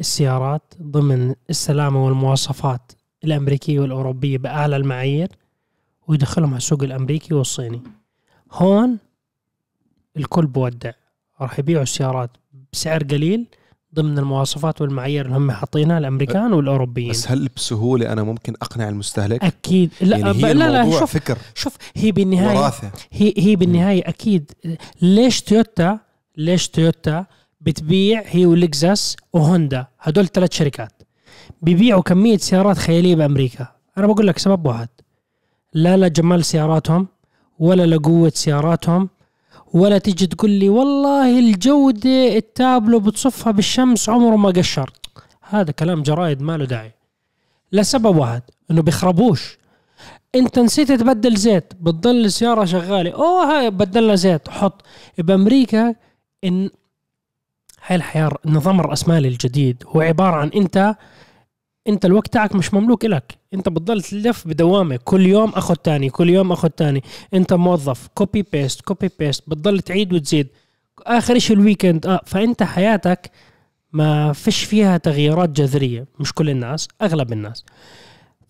السيارات ضمن السلامة والمواصفات الأمريكية والأوروبية بأعلى المعايير. ويدخلهم على السوق الأمريكي والصيني. هون الكل بودع راح يبيعوا السيارات بسعر قليل ضمن المواصفات والمعايير اللي هم حاطينها الأمريكان والأوروبيين. بس هل بسهولة أنا ممكن أقنع المستهلك؟ أكيد. لا يعني هي لا لا شوف فكر شوف هي بالنهاية وراثة. هي هي بالنهاية أكيد. ليش تويوتا ليش تويوتا بتبيع هي ولكزس وهوندا؟ هدول ثلاث شركات. بيبيعوا كمية سيارات خيالية بأمريكا. أنا بقول لك سبب واحد. لا لجمال سياراتهم ولا لقوه سياراتهم ولا تيجي تقول لي والله الجودة التابلو بتصفها بالشمس عمره ما قشر. هذا كلام جرايد ما له داعي. لسبب واحد إنه بيخربوش. أنت نسيت تبدل زيت بتضل السيارة شغالة. أوه هاي بدلنا زيت. حط. بأمريكا ان هاي الحياة النظام الرأسمالي الجديد هو عبارة عن انت أنت الوقت تاعك مش مملوك لك انت بتضل تلف بدوامة. كل يوم أخذ تاني كل يوم أخذ تاني. انت موظف copy paste copy paste بتضل تعيد وتزيد. آخر شيء ال weekend آه فأنت حياتك ما فيش فيها تغييرات جذرية. مش كل الناس أغلب الناس.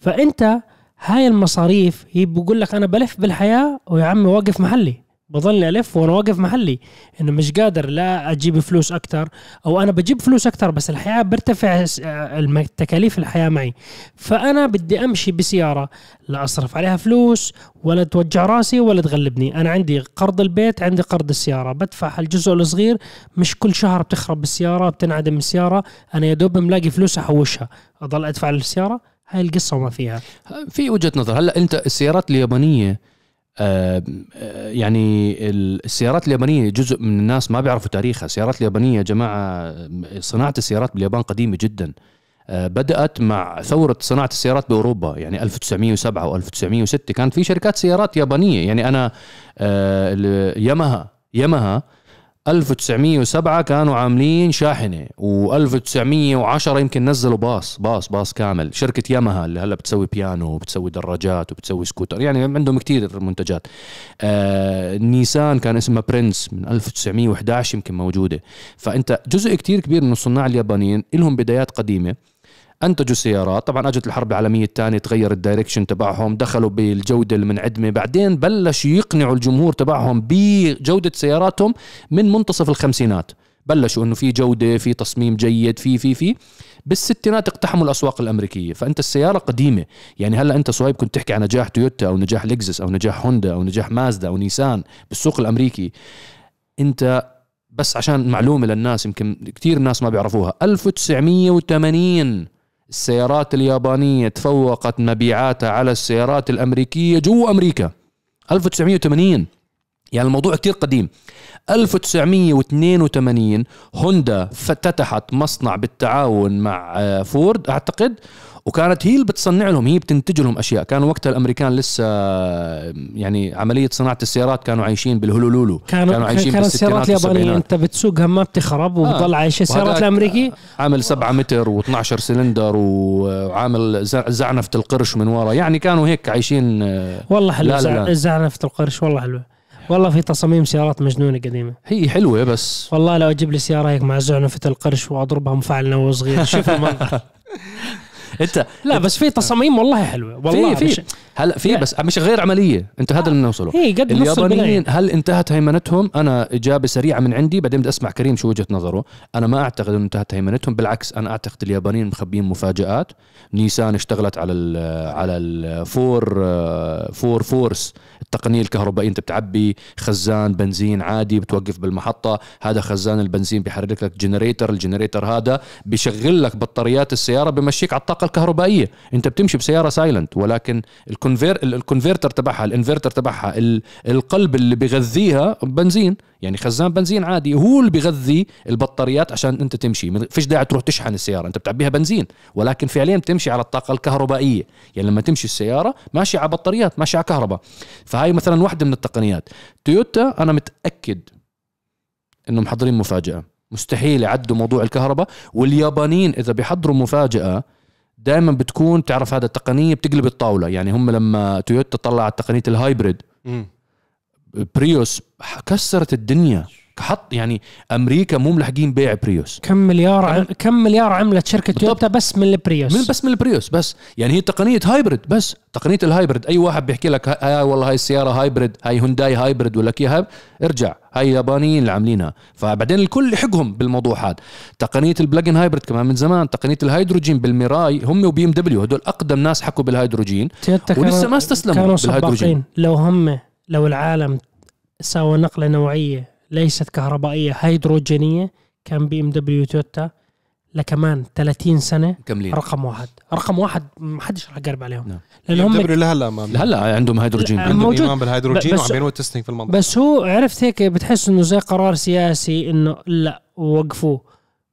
فأنت هاي المصاريف هي بقول لك أنا بلف بالحياة ويا عمي واقف محلي. بضلني ألف وأنا واقف محلي إنه مش قادر لا أجيب فلوس أكثر أو أنا بجيب فلوس أكثر بس الحياة برتفع آه، تكاليف الحياة معي. فأنا بدي أمشي بسيارة لا أصرف عليها فلوس ولا توجع رأسي ولا تغلبني. أنا عندي قرض البيت عندي قرض السيارة. بدفع الجزء الصغير مش كل شهر بتخرب السياره بتنعدم السياره أنا يا دوب ملاقي فلوس أحوشها. أضل أدفع للسيارة؟ هاي القصة وما فيها. في وجهة نظر. هلا أنت السيارات اليابانية يعني السيارات اليابانية جزء من الناس ما بيعرفوا تاريخها. السيارات اليابانية يا جماعة آه، صناعة السيارات باليابان قديمة جدا. آه، بدأت مع ثورة صناعة السيارات بأوروبا يعني 1907 و1906 كانت في شركات سيارات يابانية. يعني أنا آه، ياماها ياماها 1907 كانوا عاملين شاحنة و1910 يمكن نزلوا باص باص باص كامل. شركة ياماها اللي هلا بتسوي بيانو وبتسوي دراجات وبتسوي سكوتر يعني عندهم كتير منتجات. آه نيسان كان اسمها برنس من 1911 يمكن موجودة. فأنت جزء كتير كبير من الصناع اليابانيين لهم بدايات قديمة. انتجوا سيارات. طبعا أجت الحرب العالمية الثانية تغير ال direction تبعهم دخلوا بالجودة المنعدمة. بعدين بلش يقنعوا الجمهور تبعهم بجودة سياراتهم من منتصف الخمسينات. بلشوا إنه في جودة في تصميم جيد في في في. بالستينات اقتحموا الأسواق الأمريكية. فأنت السيارة قديمة. يعني هلأ أنت صهيب كنت تحكي عن نجاح تويوتا أو نجاح لكزس أو نجاح هوندا أو نجاح مازدا أو نيسان بالسوق الأمريكي. أنت بس عشان معلومة للناس يمكن كثير ناس ما بيعرفوها. 1980 السيارات اليابانية تفوقت مبيعاتها على السيارات الأمريكية جوا أمريكا. 1980 يعني الموضوع كتير قديم. 1982 هوندا فتتحت مصنع بالتعاون مع آه، فورد أعتقد وكانت هي اللي بتصنع لهم هي بتنتج لهم أشياء. كانوا وقتها الأمريكان لسه آه، يعني عملية صناعة السيارات كانوا عايشين بالهولولولو كانوا كانت السيارات اليابانيه أنت بتسوقها ما بتخرب وبتضل عايشه السيارات وهذاك الأمريكي؟ عامل 7 متر و12 سلندر وعامل ز- زعنفة القرش من ورا. يعني كانوا هيك عايشين آه، والله حلو لا، لا، لا. الزعنفة القرش والله حلوة والله في تصاميم سيارات مجنونة قديمة. هي حلوة بس. والله لو أجيب لي سيارة هيك مع زعنفة القرش وأضربها مفعل نووي صغير شوف المنظر. أنت لا بس في تصاميم والله حلوة. والله في. في هلا في. بس مش غير عملية. انت هذا اللي نوصله. هي قد نص اليابانيين هل انتهت هيمنتهم؟ أنا إجابة سريعة من عندي بعدين بدي أسمع كريم شو وجهة نظره. أنا ما أعتقد إنه انتهت هيمنتهم بالعكس أنا أعتقد اليابانيين مخبيين مفاجآت. نيسان اشتغلت على ال على ال four four force التقنية الكهربائية أنت بتعبي خزان بنزين عادي بتوقف بالمحطة. هذا خزان البنزين بيحرك لك generator ال generator هذا بيشغل لك بطاريات السيارة بمشيك على الطاقة. الكهربائية. انت بتمشي بسيارة silent ولكن ال conver- ال converter تبعها الانفرتر تبعها ال- القلب اللي بيغذيها بنزين. يعني خزان بنزين عادي هو اللي بيغذي البطاريات عشان انت تمشي. فيش داعي تروح تشحن السيارة انت بتعبيها بنزين. ولكن فعليا بتمشي على الطاقة الكهربائية. يعني لما تمشي السيارة ماشيه على بطاريات ماشيه على كهرباء. فهاي مثلا واحدة من التقنيات. تويوتا أنا متأكد انهم محضرين مفاجأة. مستحيل يعدوا موضوع الكهرباء. واليابانيين إذا بيحضروا مفاجأة دائما بتكون تعرف هذا التقنية بتقلب الطاولة يعني هم لما تويوتا طلعت تقنيه ال hybrid. بريوس كسرت الدنيا حط يعني أمريكا مو ملحقين بيع بريوس. كم مليار عم... كم مليار عملت شركة. تويوتا بس من البريوس؟ من بس من البريوس بس يعني هي تقنية hybrid بس تقنية ال hybrid. أي واحد بيحكي لك هاي والله هاي السيارة hybrid هاي هونداي hybrid ولا كي هاي ارجع. هاي يابانيين اللي عاملينها. فبعدين الكل لحقهم بالموضوع هذا. تقنية ال plug-in hybrid كمان من زمان تقنية الهيدروجين بالميراي هم وبي إم دبليو هدول أقدم ناس حكوا بالهيدروجين ولسه ما استسلموا كانوا بالهيدروجين. لو هم لو العالم سوى نقلة نوعية ليست كهربائية هيدروجينية كان بي إم دبليو تويوتا لكمان 30 سنة كاملين رقم واحد. رقم واحد ما حدش رح يقرب عليهم. نعم. لأن بي إم دبليو لهلا ما هلا عندهم هيدروجين. لا، عندهم موجود. إيمان بالهيدروجين بس- وعم بيعملوا testing في المنطقة. بس هو عرفت هيك بتحس إنه زي قرار سياسي إنه لا وقفوه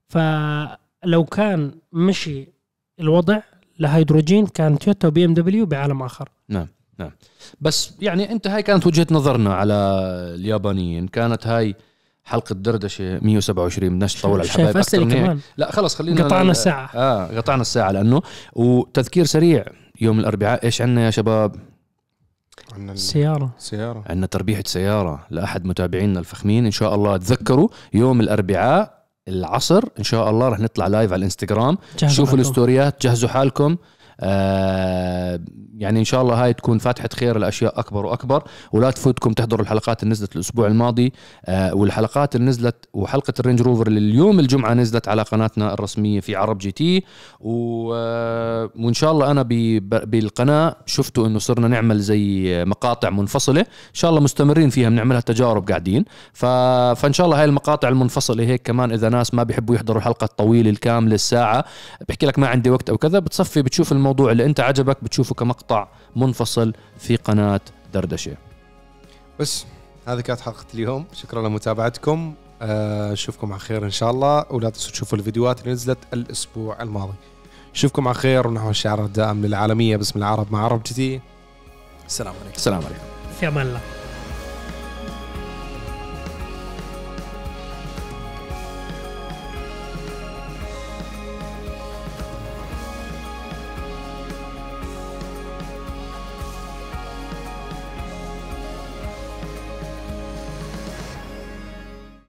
فلو كان مشي الوضع لهيدروجين كان تويوتا وبي إم دبليو بعالم آخر. بس يعني أنت هاي كانت وجهة نظرنا على اليابانيين. كانت هاي حلقة دردشة 127 بدناش نطول على الحبايب شايف أكثر من هيك. كمان لا خلص خلينا قطعنا الساعة. آه قطعنا الساعة لأنه وتذكير سريع يوم الأربعاء إيش عندنا يا شباب؟ عندنا السياره السياره عندنا تربيحة سيارة لأحد متابعينا الفخمين. إن شاء الله تذكروا يوم الأربعاء العصر. إن شاء الله رح نطلع live على الإنستغرام. جهزوا شوفوا حالكم. ال story ات جهزوا حالكم. يعني إن شاء الله هاي تكون فاتحة خير لأشياء أكبر وأكبر. ولا تفوتكم تحضروا الحلقات اللي نزلت الأسبوع الماضي. آه والحلقات اللي نزلت وحلقة الرينج روفر اللي اليوم الجمعة نزلت على قناتنا الرسمية في عرب جي تي. آه وإن شاء الله أنا بالقناة شفتوا إنه صرنا نعمل زي مقاطع منفصلة. إن شاء الله مستمرين فيها بنعملها تجارب قاعدين. فإن شاء الله هاي المقاطع المنفصلة هيك كمان إذا ناس ما بيحبوا يحضروا الحلقة الطويلة الكاملة الساعة بحكي لك ما عندي وقت أو كذا بتصفي بتشوف الموضوع اللي انت عجبك بتشوفه كمقطع منفصل في قناة دردشة. بس هذه كانت حلقة اليوم. شكرا لمتابعتكم. آه، نشوفكم على خير إن شاء الله ولا تنسوا تشوفوا الفيديوهات اللي نزلت الأسبوع الماضي. نشوفكم على خير ونحو الشعار الدائم للعالمية باسم العرب مع عرب جديد السلام عليكم. السلام عليكم. في أمان الله.